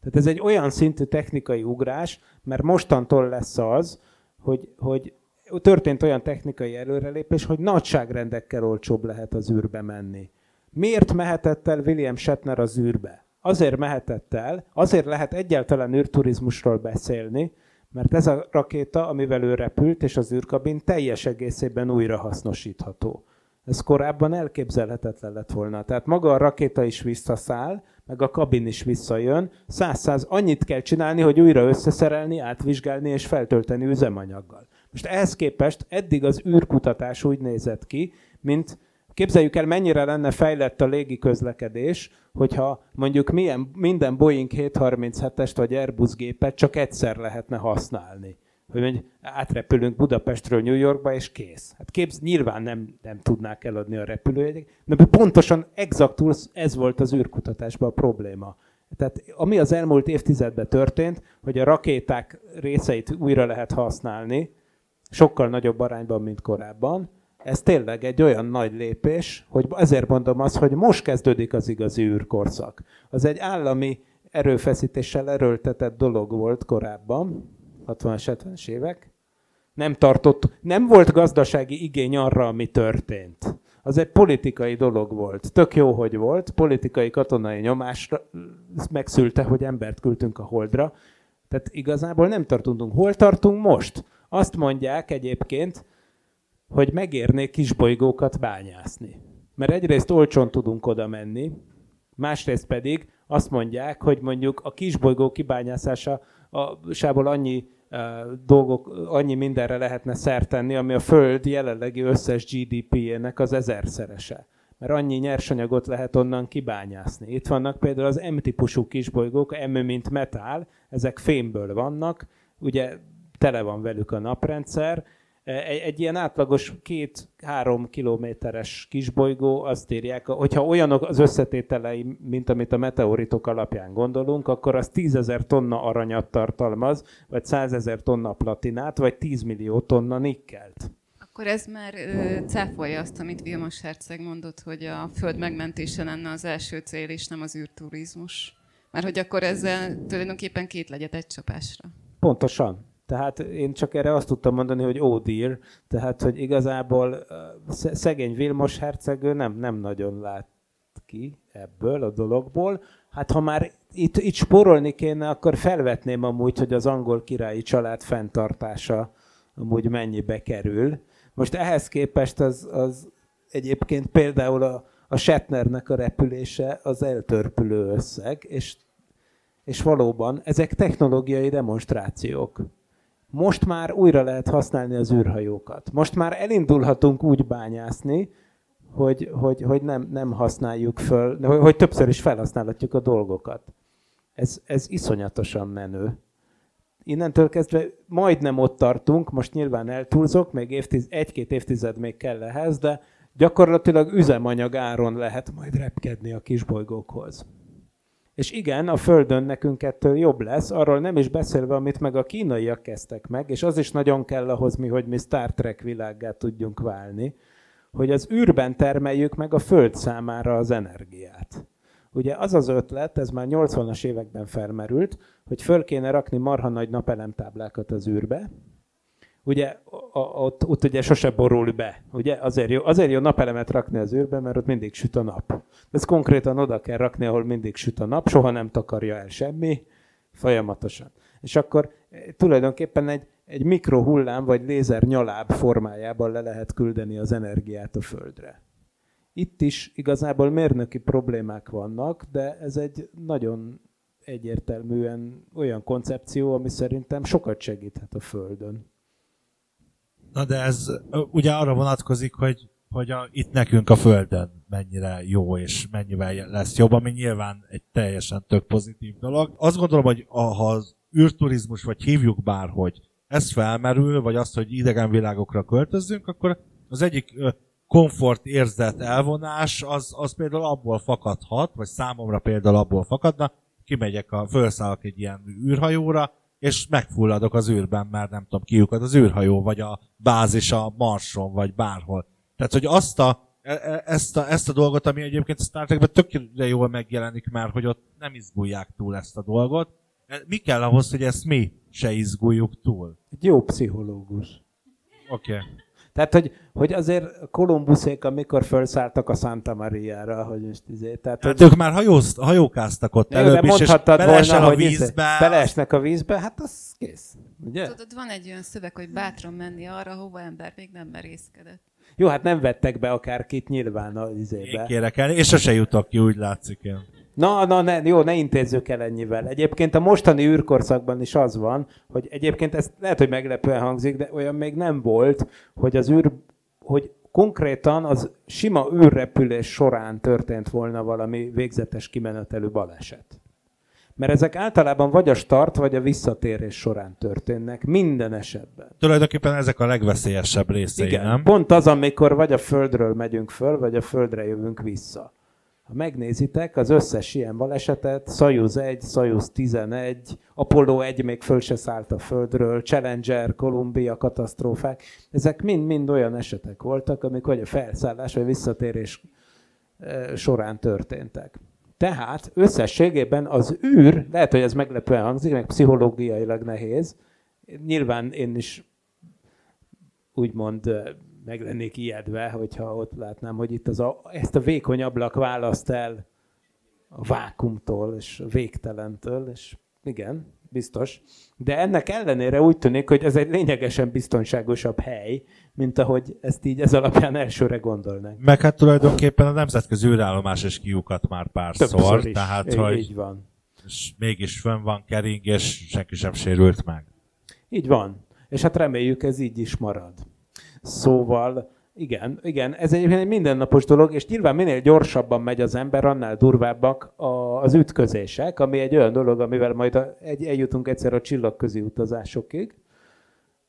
Tehát ez egy olyan szintű technikai ugrás, mert mostantól lesz az, hogy, hogy történt olyan technikai előrelépés, hogy nagyságrendekkel olcsóbb lehet az űrbe menni. Miért mehetett el William Shatner az űrbe? Azért mehetett el, azért lehet egyáltalán űrturizmusról beszélni, mert ez a rakéta, amivel ő repült, és az űrkabin teljes egészében újra hasznosítható. Ez korábban elképzelhetetlen lett volna. Tehát maga a rakéta is visszaszáll, meg a kabin is visszajön. Száz-száz annyit kell csinálni, hogy újra összeszerelni, átvizsgálni és feltölteni üzemanyaggal. Most ehhez képest eddig az űrkutatás úgy nézett ki, mint képzeljük el, mennyire lenne fejlett a légi közlekedés, hogyha mondjuk milyen, minden Boeing 737-est vagy Airbus gépet csak egyszer lehetne használni. Hogy mondjuk átrepülünk Budapestről New Yorkba, és kész. Hát képz, nyilván nem, nem tudnák eladni a repülőjegyek, de pontosan exaktul ez volt az űrkutatásban a probléma. Tehát ami az elmúlt évtizedben történt, hogy a rakéták részeit újra lehet használni, sokkal nagyobb arányban, mint korábban. Ez tényleg egy olyan nagy lépés, hogy ezért mondom azt, hogy most kezdődik az igazi űrkorszak. Az egy állami erőfeszítéssel erőltetett dolog volt korábban, 60-as, 70-es évek. Nem tartott, nem volt gazdasági igény arra, ami történt. Az egy politikai dolog volt. Tök jó, hogy volt. Politikai katonai nyomásra megszülte, hogy embert küldtünk a holdra. Tehát igazából nem tartunk. Hol tartunk most? Azt mondják egyébként, hogy megérné kisbolygókat bányászni. Mert egyrészt olcsón tudunk oda menni, másrészt pedig azt mondják, hogy mondjuk a kisbolygó kibányászása a sából annyi uh, dolgok, annyi mindenre lehetne szert tenni, ami a Föld jelenlegi összes GDP-jének az ezerszerese. Mert annyi nyersanyagot lehet onnan kibányászni. Itt vannak például az M-típusú kisbolygók, M mint metál, ezek fémből vannak, ugye tele van velük a naprendszer. E, egy, egy ilyen átlagos két-három kilométeres kisbolygó, azt írják, hogyha olyanok az összetételei, mint amit a meteoritok alapján gondolunk, akkor az tízezer tonna aranyat tartalmaz, vagy százezer tonna platinát, vagy 10 millió tonna nikkelt. Akkor ez már ö, cáfolja azt, amit Vilmos Herceg mondott, hogy a föld megmentése lenne az első cél, és nem az űrturizmus. Mert hogy akkor ezzel tulajdonképpen két legyet egy csapásra. Pontosan. Tehát én csak erre azt tudtam mondani, hogy oh dear, tehát hogy igazából szegény Vilmos hercegő nem, nem nagyon lát ki ebből a dologból. Hát ha már itt, itt sporolni kéne, akkor felvetném amúgy, hogy az angol királyi család fenntartása amúgy mennyibe kerül. Most ehhez képest az, az egyébként például a, a Shatnernek a repülése az eltörpülő összeg, és, és valóban ezek technológiai demonstrációk. Most már újra lehet használni az űrhajókat. Most már elindulhatunk úgy bányászni, hogy, hogy, hogy nem, nem használjuk föl, hogy, hogy többször is felhasználhatjuk a dolgokat. Ez, ez iszonyatosan menő. Innentől kezdve majdnem ott tartunk, most nyilván eltúlzok, még évtiz, egy-két évtized még kell ehhez, de gyakorlatilag üzemanyag áron lehet majd repkedni a kisbolygókhoz. És igen, a Földön nekünk ettől jobb lesz, arról nem is beszélve, amit meg a kínaiak kezdtek meg, és az is nagyon kell ahhoz mi, hogy mi Star Trek világgá tudjunk válni, hogy az űrben termeljük meg a Föld számára az energiát. Ugye az az ötlet, ez már 80-as években felmerült, hogy föl kéne rakni marha nagy napelemtáblákat az űrbe, ugye ott, ott ugye sose borul be. Ugye azért jó, azért jó napelemet rakni az űrbe, mert ott mindig süt a nap. Ez konkrétan oda kell rakni, ahol mindig süt a nap, soha nem takarja el semmi, folyamatosan. És akkor eh, tulajdonképpen egy, egy mikrohullám vagy lézer nyaláb formájában le lehet küldeni az energiát a Földre. Itt is igazából mérnöki problémák vannak, de ez egy nagyon egyértelműen olyan koncepció, ami szerintem sokat segíthet a Földön. Na de ez ugye arra vonatkozik, hogy, hogy a, itt nekünk a Földön mennyire jó és mennyivel lesz jobb, ami nyilván egy teljesen tök pozitív dolog. Azt gondolom, hogy a, ha az űrturizmus, vagy hívjuk bárhogy, ez felmerül, vagy azt, hogy idegen világokra költözzünk, akkor az egyik komfort érzet elvonás, az, az például abból fakadhat, vagy számomra például abból fakadna, kimegyek, a, felszállok egy ilyen űrhajóra, és megfulladok az űrben, mert nem tudom, kiukad az űrhajó, vagy a bázis a Marson, vagy bárhol. Tehát, hogy azt a, e, e, ezt a, ezt a dolgot, ami egyébként a Star Trekben tökéletesen jól megjelenik már, hogy ott nem izgulják túl ezt a dolgot. E, mi kell ahhoz, hogy ezt mi se izguljuk túl? Egy jó pszichológus. Oké. Okay. Tehát, hogy, hogy azért Kolumbuszék, amikor felszálltak a Santa Maria-ra, hogy most izé, tehát, hát hogy... ők már hajóz, hajókáztak ott Jó, előbb is, és volna, a hogy vízbe. Izé, beleesnek a vízbe, hát az kész. Ugye? Tudod, van egy olyan szöveg, hogy bátran menni arra, hova ember még nem merészkedett. Jó, hát nem vettek be akárkit nyilván az izébe. Én kérek el, és sose jutok ki, úgy látszik én. Na, na, ne, jó, ne intézzük el ennyivel. Egyébként a mostani űrkorszakban is az van, hogy egyébként ez lehet, hogy meglepően hangzik, de olyan még nem volt, hogy az űr, hogy konkrétan az sima űrrepülés során történt volna valami végzetes kimenetelő baleset. Mert ezek általában vagy a start, vagy a visszatérés során történnek, minden esetben. Tulajdonképpen ezek a legveszélyesebb részei, Igen, nem? pont az, amikor vagy a Földről megyünk föl, vagy a Földre jövünk vissza. Ha megnézitek az összes ilyen balesetet, Soyuz 1, Soyuz 11, Apollo 1 még föl se szállt a Földről, Challenger, Columbia katasztrófák, ezek mind-mind olyan esetek voltak, amik vagy a felszállás, vagy visszatérés során történtek. Tehát összességében az űr, lehet, hogy ez meglepően hangzik, meg pszichológiailag nehéz, nyilván én is úgymond meg lennék ijedve, hogyha ott látnám, hogy itt az a, ezt a vékony ablak választ el a vákumtól és a végtelentől, és igen, biztos. De ennek ellenére úgy tűnik, hogy ez egy lényegesen biztonságosabb hely, mint ahogy ezt így ez alapján elsőre gondolnánk. Meg hát tulajdonképpen a nemzetközi űrállomás is kiukat már párszor, is. tehát így, hogy így van. és mégis fönn van kering, és senki sem sérült meg. Így van. És hát reméljük ez így is marad. Szóval igen, igen, ez egyébként egy mindennapos dolog, és nyilván minél gyorsabban megy az ember, annál durvábbak az ütközések, ami egy olyan dolog, amivel majd a, egy, eljutunk egyszer a csillagközi utazásokig,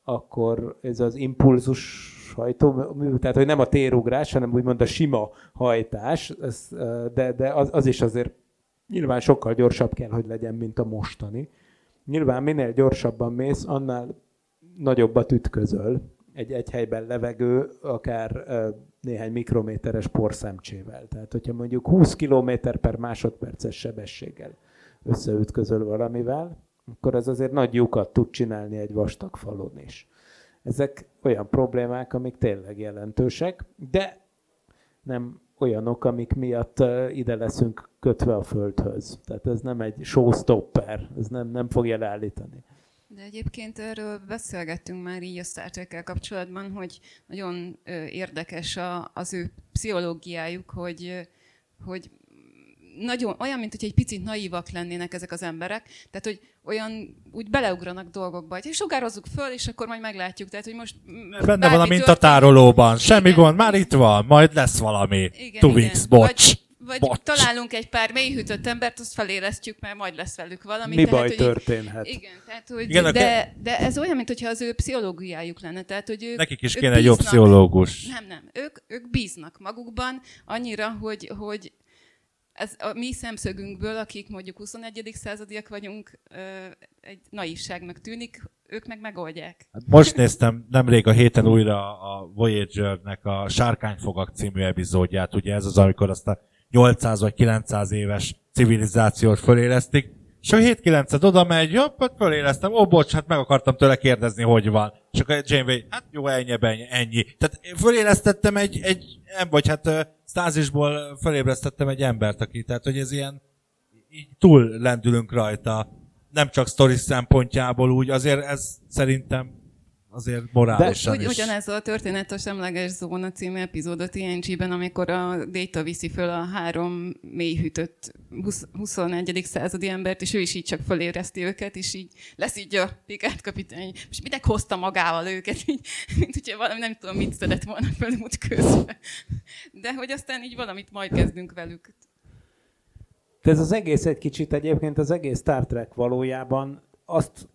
akkor ez az impulzus hajtó, tehát hogy nem a térugrás, hanem úgymond a sima hajtás, ez, de, de az, az is azért nyilván sokkal gyorsabb kell, hogy legyen, mint a mostani. Nyilván minél gyorsabban mész, annál nagyobbat ütközöl, egy egy helyben levegő, akár néhány mikrométeres porszemcsével. Tehát, hogyha mondjuk 20 km per másodperces sebességgel összeütközöl valamivel, akkor ez azért nagy lyukat tud csinálni egy vastag falon is. Ezek olyan problémák, amik tényleg jelentősek, de nem olyanok, amik miatt ide leszünk kötve a földhöz. Tehát ez nem egy showstopper, ez nem, nem fogja leállítani. De egyébként erről beszélgettünk már így a Star trek kapcsolatban, hogy nagyon érdekes a, az ő pszichológiájuk, hogy, hogy nagyon, olyan, mint hogy egy picit naívak lennének ezek az emberek, tehát, hogy olyan úgy beleugranak dolgokba, hogy sugározzuk föl, és akkor majd meglátjuk. Tehát, hogy most Benne van a mintatárolóban. Semmi Igen. gond, már itt van, majd lesz valami. Igen, Two igen. weeks, bocs. Vagy, vagy bocs. találunk egy pár mélyhűtött embert, azt felélesztjük, mert majd lesz velük valami. Mi tehát, baj hogy történhet? Igen, tehát, hogy Igen, a de, de ez olyan, mintha az ő pszichológiájuk lenne. Tehát, hogy ők, Nekik is ők kéne egy jobb bíznak- pszichológus. Nem, nem. Ők, ők bíznak magukban annyira, hogy, hogy ez a mi szemszögünkből, akik mondjuk 21. századiak vagyunk, egy naivságnak tűnik, ők meg megoldják. Hát most néztem nemrég a héten újra a Voyager-nek a Sárkányfogak című epizódját, ugye ez az, amikor azt a 800 vagy 900 éves civilizációt fölélesztik, és a 7 9 oda megy, jobb, hát fölélesztem, ó, bocs, hát meg akartam tőle kérdezni, hogy van. És akkor Janeway, hát jó, ennyi, ennyi, ennyi. Tehát fölélesztettem egy, egy em- vagy hát stázisból fölébresztettem egy embert, aki, tehát hogy ez ilyen, így túl lendülünk rajta, nem csak sztori szempontjából úgy, azért ez szerintem azért morálisan Ugy, is. ugyanez a történet a Semleges Zóna című epizódot ING-ben, amikor a Data viszi föl a három mélyhűtött 20, 21. századi embert, és ő is így csak föléreszti őket, és így lesz így a Picard kapitány. És minek hozta magával őket, így, mint hogyha valami nem tudom, mit szedett volna felút közben. De hogy aztán így valamit majd kezdünk velük. De ez az egész egy kicsit egyébként, az egész Star Trek valójában azt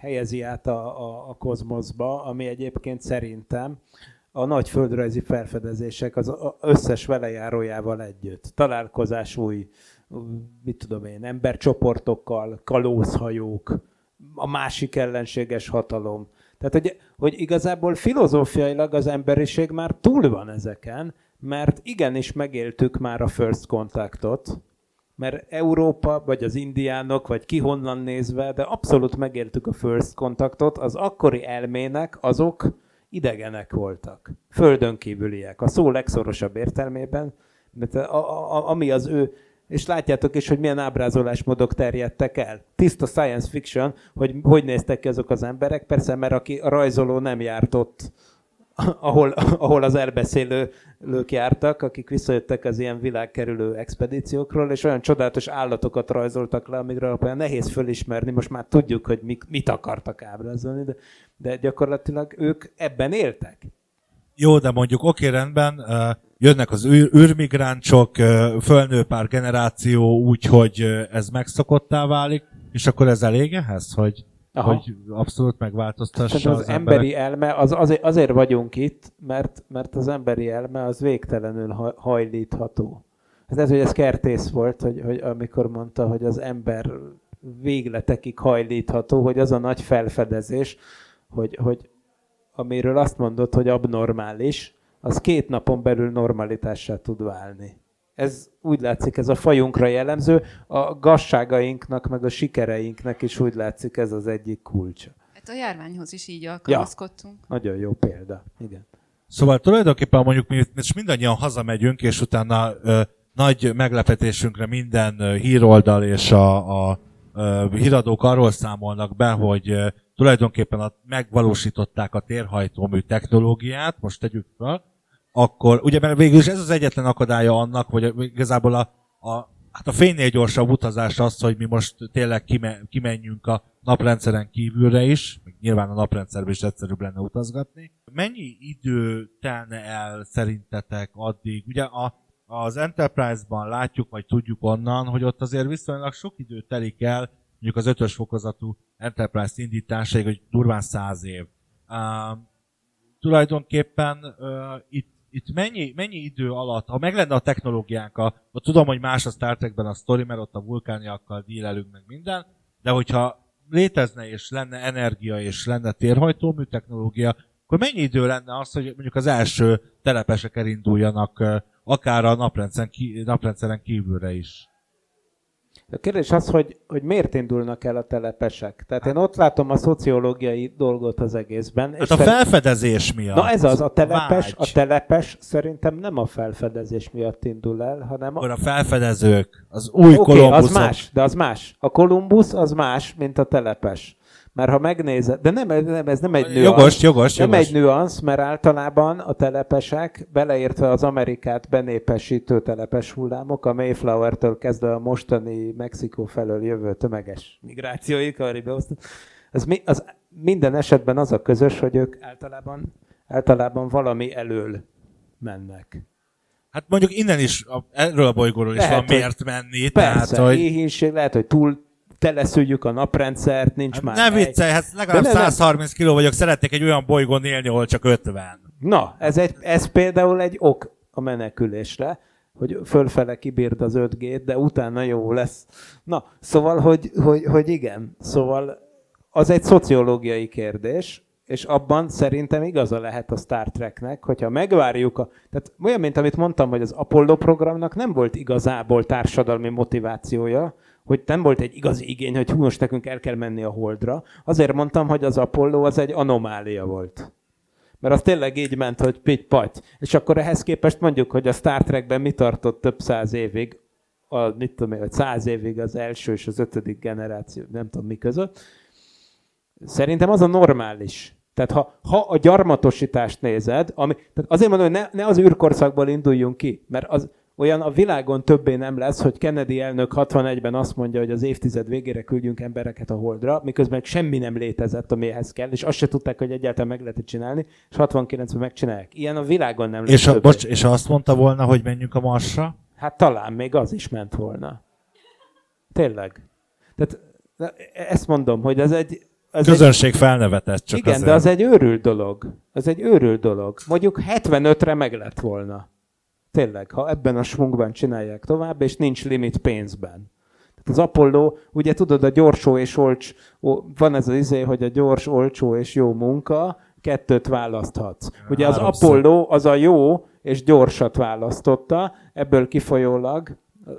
helyezi át a, a, a kozmoszba, ami egyébként szerintem a nagy földrajzi felfedezések az összes velejárójával együtt. Találkozás új, mit tudom én, embercsoportokkal, kalózhajók, a másik ellenséges hatalom. Tehát, hogy, hogy igazából filozófiailag az emberiség már túl van ezeken, mert igenis megéltük már a first contactot, mert Európa, vagy az indiánok, vagy ki honnan nézve, de abszolút megéltük a first contactot, az akkori elmének azok idegenek voltak. Földön kívüliek. A szó legszorosabb értelmében, mert a, a, a, ami az ő, és látjátok is, hogy milyen ábrázolásmódok terjedtek el. Tiszta science fiction, hogy hogy néztek ki azok az emberek, persze, mert aki a rajzoló nem járt ott, ahol, ahol az elbeszélők jártak, akik visszajöttek az ilyen világkerülő expedíciókról, és olyan csodálatos állatokat rajzoltak le, amikről olyan nehéz fölismerni, most már tudjuk, hogy mik, mit akartak ábrázolni, de, de gyakorlatilag ők ebben éltek. Jó, de mondjuk oké, rendben, jönnek az űr, űrmigráncsok, ö, fölnő pár generáció úgy, hogy ez megszokottá válik, és akkor ez elég ehhez, hogy, Aha. hogy abszolút megváltoztassa Szerintem az, az, emberi emberek. elme, az azért, azért vagyunk itt, mert, mert az emberi elme az végtelenül ha- hajlítható. Ez lehet, hogy ez kertész volt, hogy, hogy amikor mondta, hogy az ember végletekig hajlítható, hogy az a nagy felfedezés, hogy, hogy amiről azt mondod, hogy abnormális, az két napon belül normalitássá tud válni. Ez úgy látszik, ez a fajunkra jellemző, a gazságainknak, meg a sikereinknek is úgy látszik, ez az egyik kulcsa. Hát a járványhoz is így alkalmazkodtunk. Nagyon jó példa. Igen. Szóval tulajdonképpen mondjuk mi most mindannyian hazamegyünk, és utána ö, nagy meglepetésünkre minden ö, híroldal és a, a ö, híradók arról számolnak be, hogy ö, tulajdonképpen a, megvalósították a térhajtómű technológiát, most tegyük fel, akkor, ugye mert végül is ez az egyetlen akadálya annak, hogy igazából a, a, hát a fénynél gyorsabb utazás az, hogy mi most tényleg kime, kimenjünk a naprendszeren kívülre is, nyilván a naprendszerben is egyszerűbb lenne utazgatni. Mennyi idő telne el szerintetek addig? Ugye a, az Enterprise-ban látjuk, vagy tudjuk onnan, hogy ott azért viszonylag sok idő telik el, mondjuk az ötös fokozatú Enterprise indításáig, hogy durván száz év. Uh, tulajdonképpen uh, itt, itt mennyi, mennyi idő alatt, ha meg lenne a technológiánk, a, a tudom, hogy más a Star Trekben a sztori, mert ott a vulkániakkal dílelünk meg minden, de hogyha létezne és lenne energia és lenne térhajtómű technológia, akkor mennyi idő lenne az, hogy mondjuk az első telepesek elinduljanak akár a naprendszeren, ki, naprendszeren kívülre is? A kérdés az, hogy, hogy miért indulnak el a telepesek. Tehát én ott látom a szociológiai dolgot az egészben. Hát a szerint- felfedezés miatt. Na ez az, a telepes, a telepes szerintem nem a felfedezés miatt indul el, hanem a... A felfedezők, az új Oké, Kolumbuszok. az más, de az más. A Kolumbusz az más, mint a telepes. Mert ha megnézed, de nem, nem ez nem egy nüansz. Jogos, jogos, Nem jogos. egy nüansz, mert általában a telepesek, beleértve az Amerikát benépesítő telepes hullámok, a Mayflower-től kezdve a mostani Mexikó felől jövő tömeges migrációig, Karibbeosztó, az, mi, az minden esetben az a közös, hogy ők általában, általában valami elől mennek. Hát mondjuk innen is, a, erről a bolygóról is Lehet, van hogy- miért menni, Persze, tehát, hogy éhínség, lehet, hogy túl teleszüljük a naprendszert, nincs hát már ne hely. viccelj, hát legalább De ne- nem. 130 kiló vagyok, szeretnék egy olyan bolygón élni, ahol csak 50. Na, ez, egy, ez például egy ok a menekülésre, hogy fölfele kibírd az 5G-t, de utána jó lesz. Na, szóval, hogy, hogy, hogy igen, szóval az egy szociológiai kérdés, és abban szerintem igaza lehet a Star Treknek, hogyha megvárjuk a... Tehát olyan, mint amit mondtam, hogy az Apollo programnak nem volt igazából társadalmi motivációja, hogy nem volt egy igazi igény, hogy hú, most nekünk el kell menni a Holdra. Azért mondtam, hogy az Apollo az egy anomália volt. Mert az tényleg így ment, hogy pitty paty. És akkor ehhez képest mondjuk, hogy a Star Trekben mi tartott több száz évig, a, mit tudom én, száz évig az első és az ötödik generáció, nem tudom mi között. Szerintem az a normális. Tehát ha, ha a gyarmatosítást nézed, ami, tehát azért mondom, hogy ne, ne az űrkorszakból induljunk ki, mert az olyan a világon többé nem lesz, hogy Kennedy elnök 61-ben azt mondja, hogy az évtized végére küldjünk embereket a Holdra, miközben semmi nem létezett, amihez kell, és azt se tudták, hogy egyáltalán meg lehet csinálni, és 69-ben megcsinálják. Ilyen a világon nem lesz És, a, többé. bocs, és azt mondta volna, hogy menjünk a Marsra, Hát talán még az is ment volna. Tényleg. Tehát ezt mondom, hogy ez egy... Ez egy közönség felnevetett csak igen, azért. de az egy őrült dolog. Ez egy őrült dolog. Mondjuk 75-re meg lett volna. Tényleg, ha ebben a svungban csinálják tovább, és nincs limit pénzben. Tehát az Apollo, ugye tudod, a gyorsó és olcs, van ez az izé, hogy a gyors, olcsó és jó munka, kettőt választhatsz. Ugye az Háromszor. Apollo az a jó és gyorsat választotta, ebből kifolyólag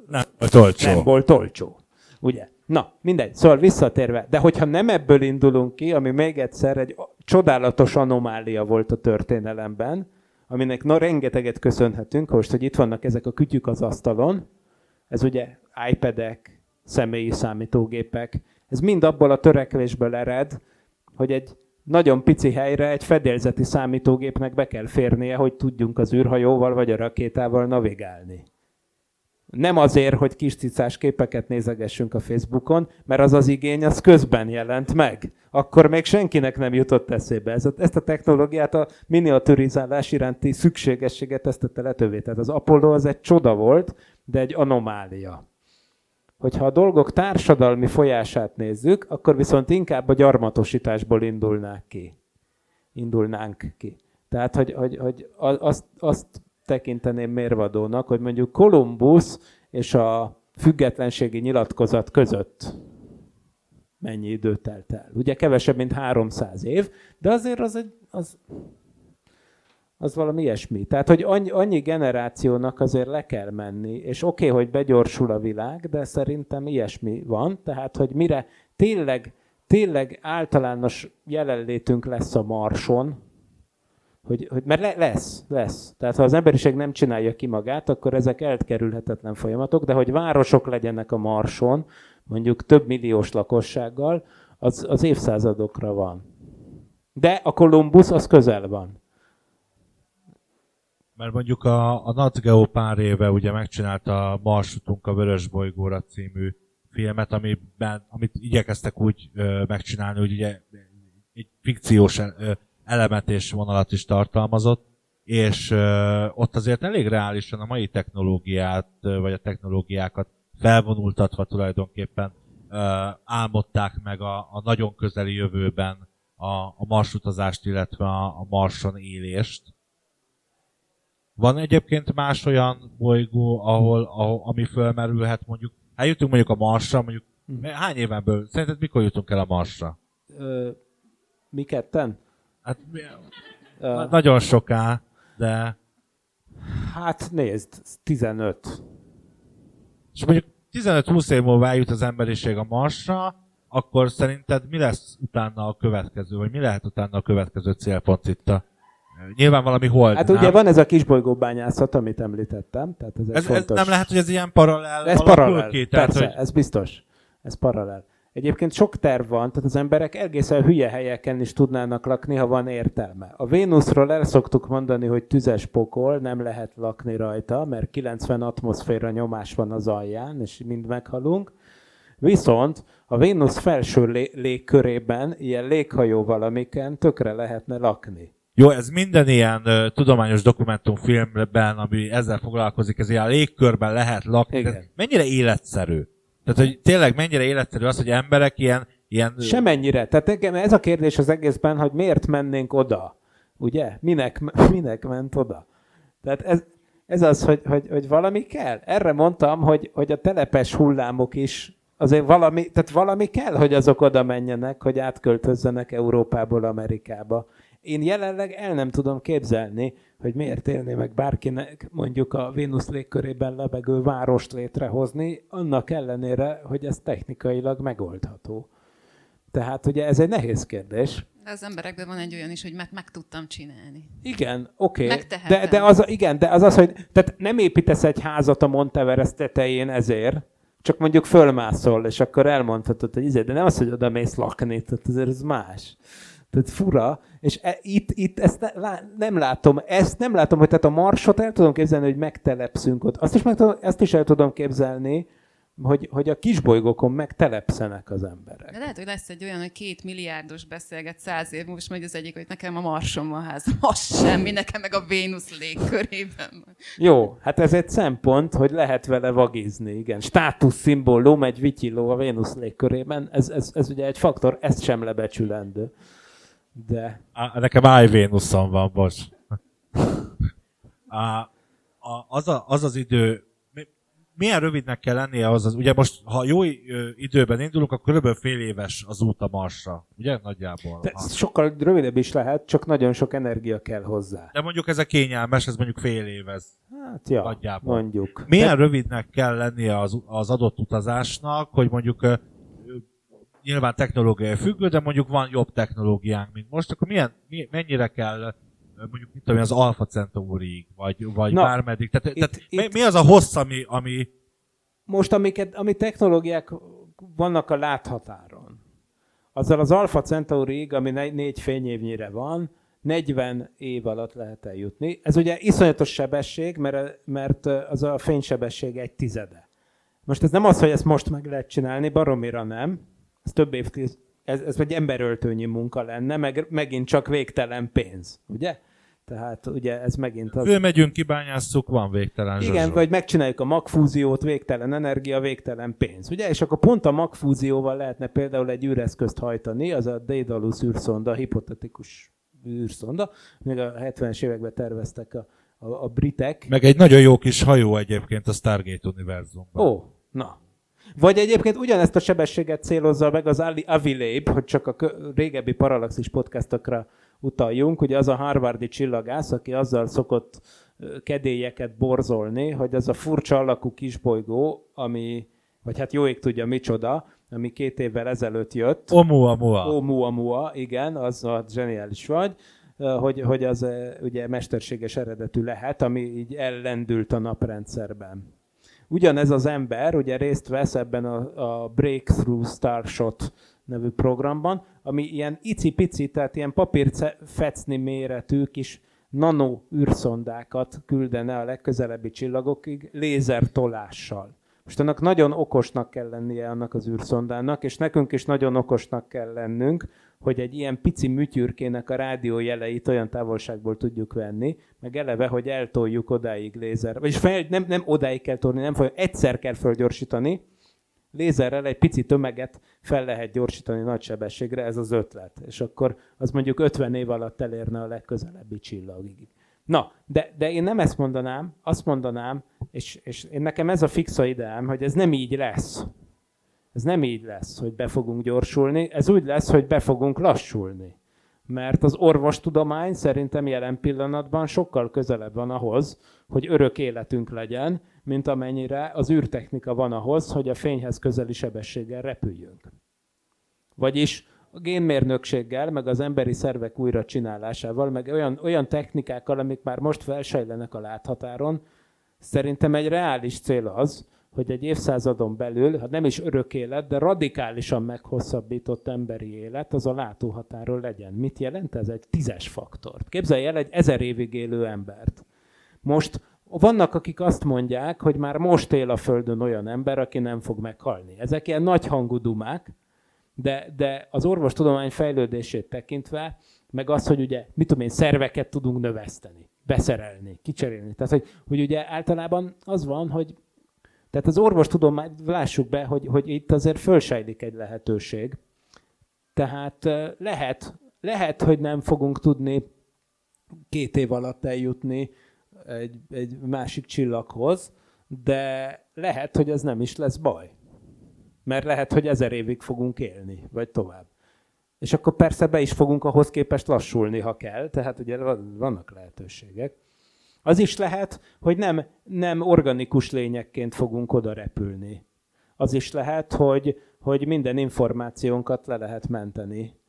Nem volt olcsó. nem volt olcsó. Ugye? Na, mindegy. Szóval visszatérve. De hogyha nem ebből indulunk ki, ami még egyszer egy csodálatos anomália volt a történelemben, aminek na, rengeteget köszönhetünk, most, hogy itt vannak ezek a kütyük az asztalon, ez ugye iPad-ek, személyi számítógépek, ez mind abból a törekvésből ered, hogy egy nagyon pici helyre egy fedélzeti számítógépnek be kell férnie, hogy tudjunk az űrhajóval vagy a rakétával navigálni. Nem azért, hogy kis cicás képeket nézegessünk a Facebookon, mert az az igény az közben jelent meg. Akkor még senkinek nem jutott eszébe. Ez a, ezt a technológiát, a miniaturizálás iránti szükségességet ezt tette lehetővé. Tehát az Apollo az egy csoda volt, de egy anomália. Hogyha a dolgok társadalmi folyását nézzük, akkor viszont inkább a gyarmatosításból indulnák ki. Indulnánk ki. Tehát, hogy, hogy, hogy azt, azt tekinteném mérvadónak, hogy mondjuk Kolumbusz és a függetlenségi nyilatkozat között mennyi idő telt el. Ugye kevesebb, mint 300 év, de azért az, egy, az, az valami ilyesmi. Tehát, hogy annyi, annyi generációnak azért le kell menni, és oké, okay, hogy begyorsul a világ, de szerintem ilyesmi van, tehát, hogy mire tényleg, tényleg általános jelenlétünk lesz a Marson, hogy, hogy mert le, lesz, lesz. Tehát ha az emberiség nem csinálja ki magát, akkor ezek elkerülhetetlen folyamatok, de hogy városok legyenek a Marson, mondjuk több milliós lakossággal, az, az évszázadokra van. De a Kolumbusz az közel van. Mert mondjuk a, a Nat Geo pár éve ugye megcsinálta a Marsutunk a Vörös bolygóra című filmet, amiben, amit igyekeztek úgy ö, megcsinálni, hogy ugye egy fikciós ö, elemet és vonalat is tartalmazott, és ott azért elég reálisan a mai technológiát, vagy a technológiákat felvonultatva tulajdonképpen álmodták meg a, a nagyon közeli jövőben a, a marsutazást, illetve a, a marson élést. Van egyébként más olyan bolygó, ahol, ahol ami fölmerülhet mondjuk, eljutunk mondjuk a Marsra, mondjuk hány éven belül? Szerinted mikor jutunk el a Marsra? Ö, mi ketten? Hát na- nagyon soká, de hát nézd, 15. és mondjuk 15-20 év múlva eljut az emberiség a Marsra, akkor szerinted mi lesz utána a következő, vagy mi lehet utána a következő célpont itt a Nyilván valami hold. Hát nem? ugye van ez a kisbolygóbányászat, amit említettem, tehát ez ez, ez fontos... nem lehet, hogy ez ilyen paralel Ez paralel, ki? Tehát, persze, hogy ez biztos. Ez paralel. Egyébként sok terv van, tehát az emberek egészen hülye helyeken is tudnának lakni, ha van értelme. A Vénuszról el szoktuk mondani, hogy tüzes pokol, nem lehet lakni rajta, mert 90 atmoszféra nyomás van az alján, és mind meghalunk. Viszont a Vénusz felső lé- légkörében, ilyen léghajó valamiken tökre lehetne lakni. Jó, ez minden ilyen uh, tudományos dokumentumfilmben, ami ezzel foglalkozik, ez ilyen légkörben lehet lakni. Igen. Ez mennyire életszerű? Tehát, hogy tényleg mennyire életszerű az, hogy emberek ilyen, ilyen Semennyire. Tehát nekem ez a kérdés az egészben, hogy miért mennénk oda? Ugye? Minek, minek ment oda? Tehát ez, ez az, hogy, hogy, hogy valami kell. Erre mondtam, hogy, hogy a telepes hullámok is azért valami, tehát valami kell, hogy azok oda menjenek, hogy átköltözzenek Európából Amerikába. Én jelenleg el nem tudom képzelni, hogy miért élné meg bárkinek mondjuk a Vénusz légkörében lebegő várost létrehozni, annak ellenére, hogy ez technikailag megoldható. Tehát ugye ez egy nehéz kérdés. De az emberekben van egy olyan is, hogy meg, meg tudtam csinálni. Igen, oké. Okay. De, de, az, igen, de az az, hogy tehát nem építesz egy házat a Monteverest tetején ezért, csak mondjuk fölmászol, és akkor elmondhatod, hogy izé, de nem az, hogy oda mész lakni, tehát azért ez más. Tehát fura, és e, itt, itt ezt ne, lá, nem látom, ezt nem látom, hogy tehát a marsot el tudom képzelni, hogy megtelepszünk ott. Azt is, meg tudom, ezt is el tudom képzelni, hogy, hogy a kisbolygókon megtelepszenek az emberek. De lehet, hogy lesz egy olyan, hogy két milliárdos beszélget száz év múlva, és majd az egyik, hogy nekem a Marson van házam. Az semmi, nekem meg a Vénusz légkörében van. Jó, hát ez egy szempont, hogy lehet vele vagizni, igen. Státuszszimbólum egy vityilló a Vénusz légkörében, ez, ez, ez ugye egy faktor, ez sem lebecsülendő. De Á, nekem iVénuszon van, bocs. Á, a, az, a, az az idő, mi- milyen rövidnek kell lennie az, az ugye most, ha jó időben indulunk, akkor körülbelül fél éves az út a Marsra, ugye? Nagyjából. de ez sokkal rövidebb is lehet, csak nagyon sok energia kell hozzá. De mondjuk ez a kényelmes, ez mondjuk fél év ez. Hát ja, Nagyjából. mondjuk. Milyen rövidnek kell lennie az, az adott utazásnak, hogy mondjuk nyilván technológiai függő, de mondjuk van jobb technológiánk, mint most, akkor milyen, mi, mennyire kell mondjuk mit tudom, az Alpha Centaurig, vagy, vagy Na, bármeddig. Tehát, itt- tehát mi, itt- mi az a hossz, ami, ami Most, amiket, ami technológiák vannak a láthatáron, azzal az Alpha Centaurig, ami ne- négy fényévnyire van, 40 év alatt lehet eljutni. Ez ugye iszonyatos sebesség, mert, mert az a fénysebesség egy tizede. Most ez nem az, hogy ezt most meg lehet csinálni, baromira nem. Ez több évtiz, ez, ez egy emberöltőnyi munka lenne, meg megint csak végtelen pénz, ugye? Tehát ugye ez megint az... fölmegyünk, kibányásszuk, van végtelen Igen, zsazsó. vagy megcsináljuk a magfúziót, végtelen energia, végtelen pénz. Ugye? És akkor pont a magfúzióval lehetne például egy űreszközt hajtani, az a Daedalus űrszonda, hipotetikus űrszonda, még a 70-es években terveztek a, a, a britek. Meg egy nagyon jó kis hajó egyébként a Stargate univerzumban. Ó, na. Vagy egyébként ugyanezt a sebességet célozza meg az Ali Avilabe, hogy csak a régebbi Parallaxis podcastokra utaljunk, ugye az a harvardi csillagász, aki azzal szokott kedélyeket borzolni, hogy az a furcsa alakú kisbolygó, ami, vagy hát jó ég tudja micsoda, ami két évvel ezelőtt jött, Oumuamua. Oumuamua, igen, az a zseniális vagy, hogy, hogy az ugye mesterséges eredetű lehet, ami így ellendült a naprendszerben. Ugyanez az ember ugye részt vesz ebben a, a Breakthrough Starshot nevű programban, ami ilyen icipici, tehát ilyen papírfecni méretű kis nano űrszondákat küldene a legközelebbi csillagokig lézertolással. Most annak nagyon okosnak kell lennie annak az űrszondának, és nekünk is nagyon okosnak kell lennünk, hogy egy ilyen pici műtyürkének a rádiójeleit olyan távolságból tudjuk venni, meg eleve, hogy eltoljuk odáig lézer. Vagyis fel, nem, nem odáig kell tolni, nem folyam, egyszer kell fölgyorsítani, lézerrel egy pici tömeget fel lehet gyorsítani nagy sebességre, ez az ötlet. És akkor az mondjuk 50 év alatt elérne a legközelebbi csillagig. Na, de, de én nem ezt mondanám, azt mondanám, és, és én nekem ez a fixa ideám, hogy ez nem így lesz. Ez nem így lesz, hogy be fogunk gyorsulni, ez úgy lesz, hogy be fogunk lassulni. Mert az orvostudomány szerintem jelen pillanatban sokkal közelebb van ahhoz, hogy örök életünk legyen, mint amennyire az űrtechnika van ahhoz, hogy a fényhez közeli sebességgel repüljünk. Vagyis a génmérnökséggel, meg az emberi szervek újra csinálásával, meg olyan, olyan technikákkal, amik már most felsejlenek a láthatáron, szerintem egy reális cél az, hogy egy évszázadon belül, ha nem is örök élet, de radikálisan meghosszabbított emberi élet, az a látóhatáról legyen. Mit jelent ez? Egy tízes faktort. Képzelj el egy ezer évig élő embert. Most vannak, akik azt mondják, hogy már most él a Földön olyan ember, aki nem fog meghalni. Ezek ilyen nagy hangú dumák, de, de az orvostudomány fejlődését tekintve, meg az, hogy ugye, mit tudom én, szerveket tudunk növeszteni, beszerelni, kicserélni. Tehát, hogy, hogy ugye általában az van, hogy tehát az orvostudomány, lássuk be, hogy, hogy itt azért fölsejlik egy lehetőség. Tehát lehet, lehet, hogy nem fogunk tudni két év alatt eljutni egy, egy másik csillaghoz, de lehet, hogy ez nem is lesz baj. Mert lehet, hogy ezer évig fogunk élni, vagy tovább. És akkor persze be is fogunk ahhoz képest lassulni, ha kell, tehát ugye vannak lehetőségek. Az is lehet, hogy nem, nem organikus lényekként fogunk oda repülni. Az is lehet, hogy, hogy minden információnkat le lehet menteni,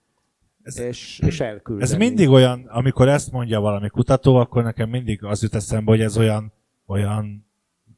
ez, és, és elküldeni. Ez mindig olyan, amikor ezt mondja valami kutató, akkor nekem mindig az jut eszembe, hogy ez olyan, olyan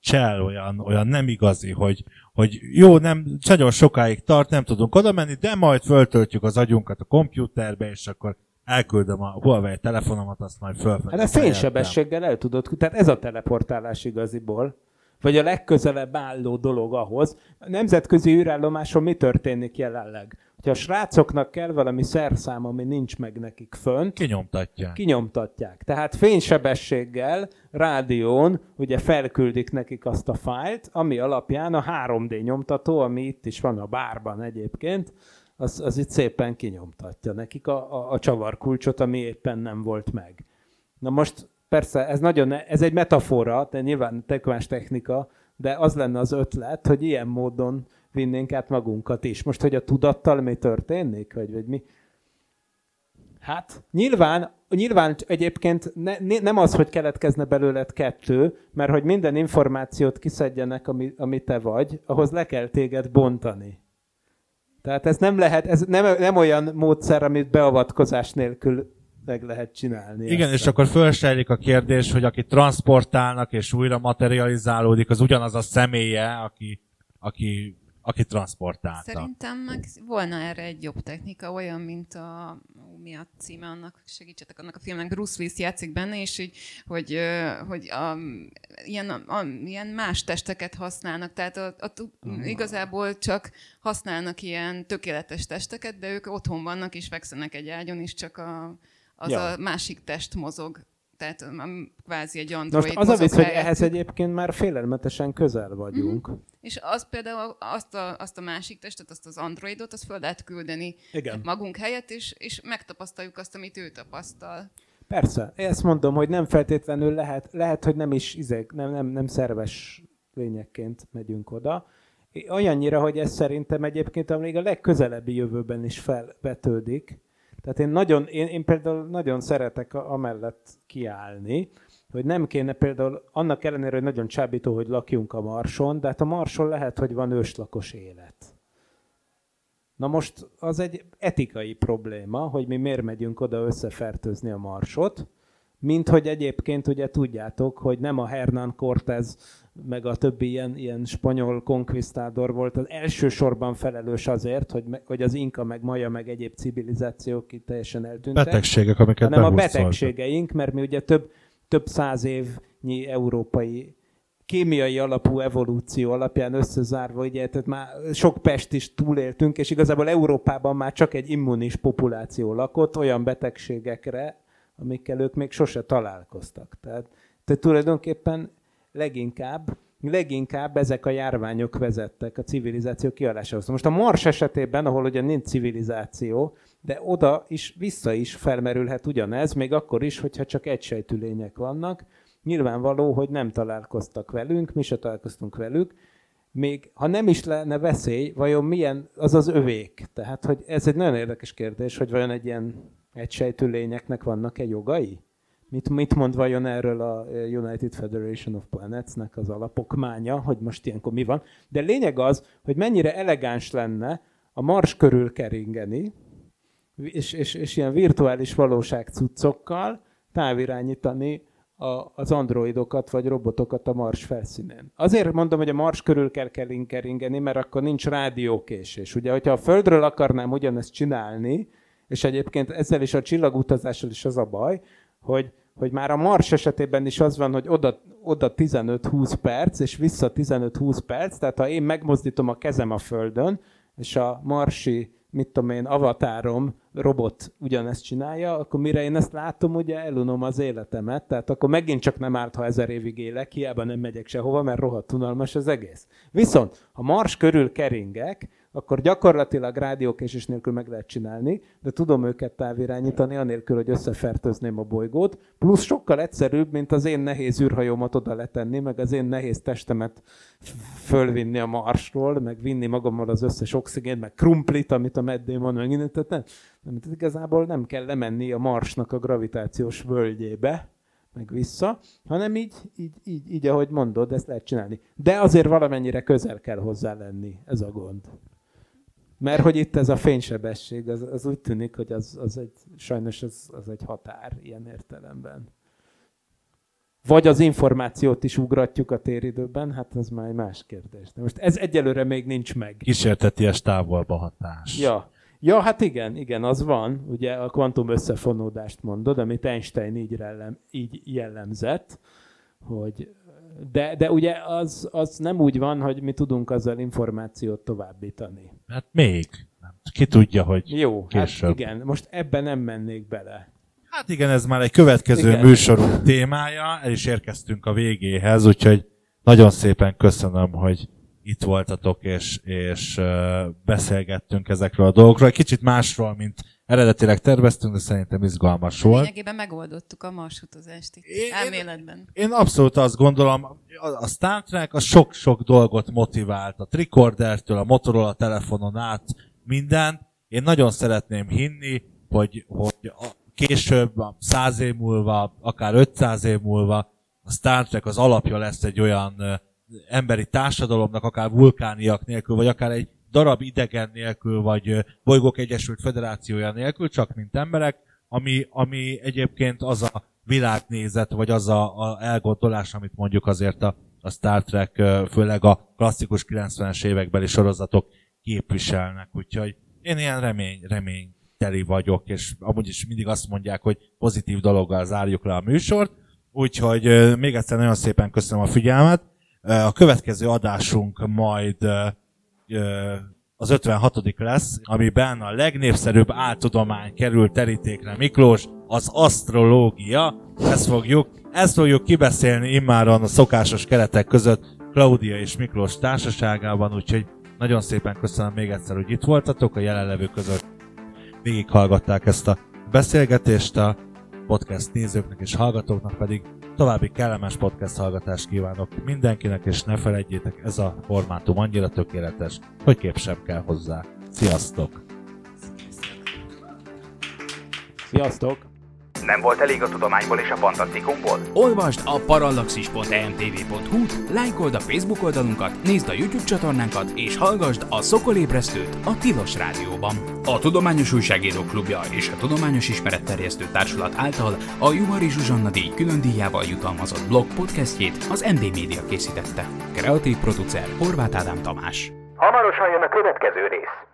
csel, olyan, olyan nem igazi, hogy, hogy jó, nem, nagyon sokáig tart, nem tudunk oda menni, de majd föltöltjük az agyunkat a kompjúterbe, és akkor elküldöm a Huawei telefonomat, azt majd fölfelé. Hát a fénysebességgel el tudod, tehát ez a teleportálás igaziból. Vagy a legközelebb álló dolog ahhoz. A nemzetközi űrállomáson mi történik jelenleg? Hogyha a srácoknak kell valami szerszám, ami nincs meg nekik fönt, kinyomtatják. Kinyomtatják. Tehát fénysebességgel, rádión, ugye felküldik nekik azt a fájlt, ami alapján a 3D nyomtató, ami itt is van a bárban egyébként, az, az itt szépen kinyomtatja nekik a, a, a csavarkulcsot, ami éppen nem volt meg. Na most persze, ez nagyon, ez egy metafora, de nyilván tekvás technika, de az lenne az ötlet, hogy ilyen módon vinnénk át magunkat is. Most, hogy a tudattal mi történik, vagy, vagy mi? Hát, nyilván, nyilván egyébként ne, ne, nem az, hogy keletkezne belőled kettő, mert hogy minden információt kiszedjenek, ami, ami te vagy, ahhoz le kell téged bontani. Tehát ez nem lehet, ez nem, nem olyan módszer, amit beavatkozás nélkül meg lehet csinálni. Igen, ezt. és akkor fölsejlik a kérdés, hogy aki transportálnak és újra materializálódik, az ugyanaz a személye, aki, aki aki transportálta. Szerintem meg volna erre egy jobb technika, olyan, mint a, mi a címe annak, segítsetek annak a filmnek, Bruce Willis játszik benne, és így, hogy, hogy a, ilyen, a, ilyen más testeket használnak, tehát a, a, uh-huh. igazából csak használnak ilyen tökéletes testeket, de ők otthon vannak és fekszenek egy ágyon, és csak a, az ja. a másik test mozog tehát kvázi egy android Most az a vicc, hogy ehhez egyébként már félelmetesen közel vagyunk. Mm-hmm. És az például azt a, azt a másik testet, azt az androidot, azt föl lehet küldeni Igen. magunk helyett, és, és megtapasztaljuk azt, amit ő tapasztal. Persze. Ezt mondom, hogy nem feltétlenül lehet, lehet hogy nem is izeg, nem, nem, nem szerves lényekként megyünk oda. Olyannyira, hogy ez szerintem egyébként még a legközelebbi jövőben is felvetődik, tehát én, nagyon, én, én például nagyon szeretek amellett kiállni, hogy nem kéne például, annak ellenére, hogy nagyon csábító, hogy lakjunk a Marson, de hát a Marson lehet, hogy van őslakos élet. Na most az egy etikai probléma, hogy mi miért megyünk oda összefertőzni a Marsot, mint hogy egyébként ugye tudjátok, hogy nem a Hernán Cortez meg a többi ilyen, ilyen spanyol konkvisztádor volt az elsősorban felelős azért, hogy, hogy az Inka, meg Maja, meg egyéb civilizációk itt teljesen eltűntek. Betegségek, amiket hanem a betegségeink, mert mi ugye több, több száz évnyi európai kémiai alapú evolúció alapján összezárva, ugye, tehát már sok pest is túléltünk, és igazából Európában már csak egy immunis populáció lakott olyan betegségekre, amikkel ők még sose találkoztak. Tehát, tehát tulajdonképpen leginkább, leginkább ezek a járványok vezettek a civilizáció kialásához. Most a Mars esetében, ahol ugye nincs civilizáció, de oda is, vissza is felmerülhet ugyanez, még akkor is, hogyha csak egysejtű lények vannak. Nyilvánvaló, hogy nem találkoztak velünk, mi se találkoztunk velük, még ha nem is lenne veszély, vajon milyen az az övék? Tehát, hogy ez egy nagyon érdekes kérdés, hogy vajon egy ilyen egysejtű lényeknek vannak-e jogai? Mit, mit mond vajon erről a eh, United Federation of Planets-nek az alapokmánya, hogy most ilyenkor mi van? De lényeg az, hogy mennyire elegáns lenne a Mars körül keringeni, és, és, és ilyen virtuális valóság cuccokkal távirányítani a, az androidokat vagy robotokat a Mars felszínén. Azért mondom, hogy a Mars körül kell keringeni, mert akkor nincs rádiókésés. Ugye, hogyha a Földről akarnám ugyanezt csinálni, és egyébként ezzel is a csillagutazással is az a baj, hogy, hogy már a Mars esetében is az van, hogy oda, oda 15-20 perc, és vissza 15-20 perc, tehát ha én megmozdítom a kezem a Földön, és a marsi mit tudom én, avatárom, robot ugyanezt csinálja, akkor mire én ezt látom, ugye elunom az életemet, tehát akkor megint csak nem árt, ha ezer évig élek, hiába nem megyek sehova, mert rohadt unalmas az egész. Viszont, ha Mars körül keringek, akkor gyakorlatilag rádiókésés nélkül meg lehet csinálni, de tudom őket távirányítani, anélkül, hogy összefertőzném a bolygót, plusz sokkal egyszerűbb, mint az én nehéz űrhajómat oda letenni, meg az én nehéz testemet fölvinni a marsról, meg vinni magammal az összes oxigént, meg krumplit, amit a meddémon meg innen, tehát nem, nem, igazából nem kell lemenni a marsnak a gravitációs völgyébe, meg vissza, hanem így, így, így, így, ahogy mondod, ezt lehet csinálni. De azért valamennyire közel kell hozzá lenni, ez a gond. Mert hogy itt ez a fénysebesség, az, az úgy tűnik, hogy az, az egy, sajnos az, az egy határ ilyen értelemben. Vagy az információt is ugratjuk a téridőben, hát ez már egy más kérdés. De most ez egyelőre még nincs meg. Kísérteties távolba hatás. Ja. Ja, hát igen, igen, az van. Ugye a kvantum összefonódást mondod, amit Einstein így, rellem, így jellemzett, hogy de, de ugye az, az nem úgy van, hogy mi tudunk azzal információt továbbítani. Hát még. Ki tudja, hogy Jó, hát később. hát igen. Most ebben nem mennék bele. Hát igen, ez már egy következő igen. műsorunk témája, el is érkeztünk a végéhez, úgyhogy nagyon szépen köszönöm, hogy itt voltatok, és, és beszélgettünk ezekről a dolgokról. Egy kicsit másról, mint eredetileg terveztünk, de szerintem izgalmas volt. Lényegében megoldottuk a marsutazást itt, én, elméletben. Én, én abszolút azt gondolom, a Star Trek a sok-sok dolgot motivált, a tricordertől, a Motorola telefonon át, minden. Én nagyon szeretném hinni, hogy, hogy a, később, száz év múlva, akár 500 év múlva, a Star Trek az alapja lesz egy olyan emberi társadalomnak, akár vulkániak nélkül, vagy akár egy darab idegen nélkül, vagy bolygók Egyesült Federációja nélkül, csak mint emberek, ami, ami egyébként az a világnézet, vagy az a, a elgondolás, amit mondjuk azért a, a Star Trek, főleg a klasszikus 90-es évekbeli sorozatok képviselnek. Úgyhogy én ilyen remény, remény teli vagyok, és amúgy is mindig azt mondják, hogy pozitív dologgal zárjuk le a műsort. Úgyhogy még egyszer nagyon szépen köszönöm a figyelmet. A következő adásunk majd az 56. lesz, amiben a legnépszerűbb áltudomány kerül terítékre Miklós, az asztrológia. Ezt fogjuk, ezt fogjuk kibeszélni immáron a szokásos keretek között Klaudia és Miklós társaságában, úgyhogy nagyon szépen köszönöm még egyszer, hogy itt voltatok a jelenlevő között. Végighallgatták ezt a beszélgetést, a podcast nézőknek és hallgatóknak pedig további kellemes podcast hallgatást kívánok mindenkinek, és ne felejtjétek, ez a formátum annyira tökéletes, hogy kép sem kell hozzá. Sziasztok! Sziasztok! Nem volt elég a tudományból és a fantasztikumból? Olvasd a parallaxis.emtv.hu, lájkold a Facebook oldalunkat, nézd a YouTube csatornánkat, és hallgassd a Szokolébresztőt a Tilos Rádióban. A Tudományos Újságírók Klubja és a Tudományos Ismeretterjesztő Társulat által a Juhari Zsuzsanna díj külön díjával jutalmazott blog podcastjét az MD Media készítette. Kreatív producer Horváth Ádám Tamás. Hamarosan jön a következő rész.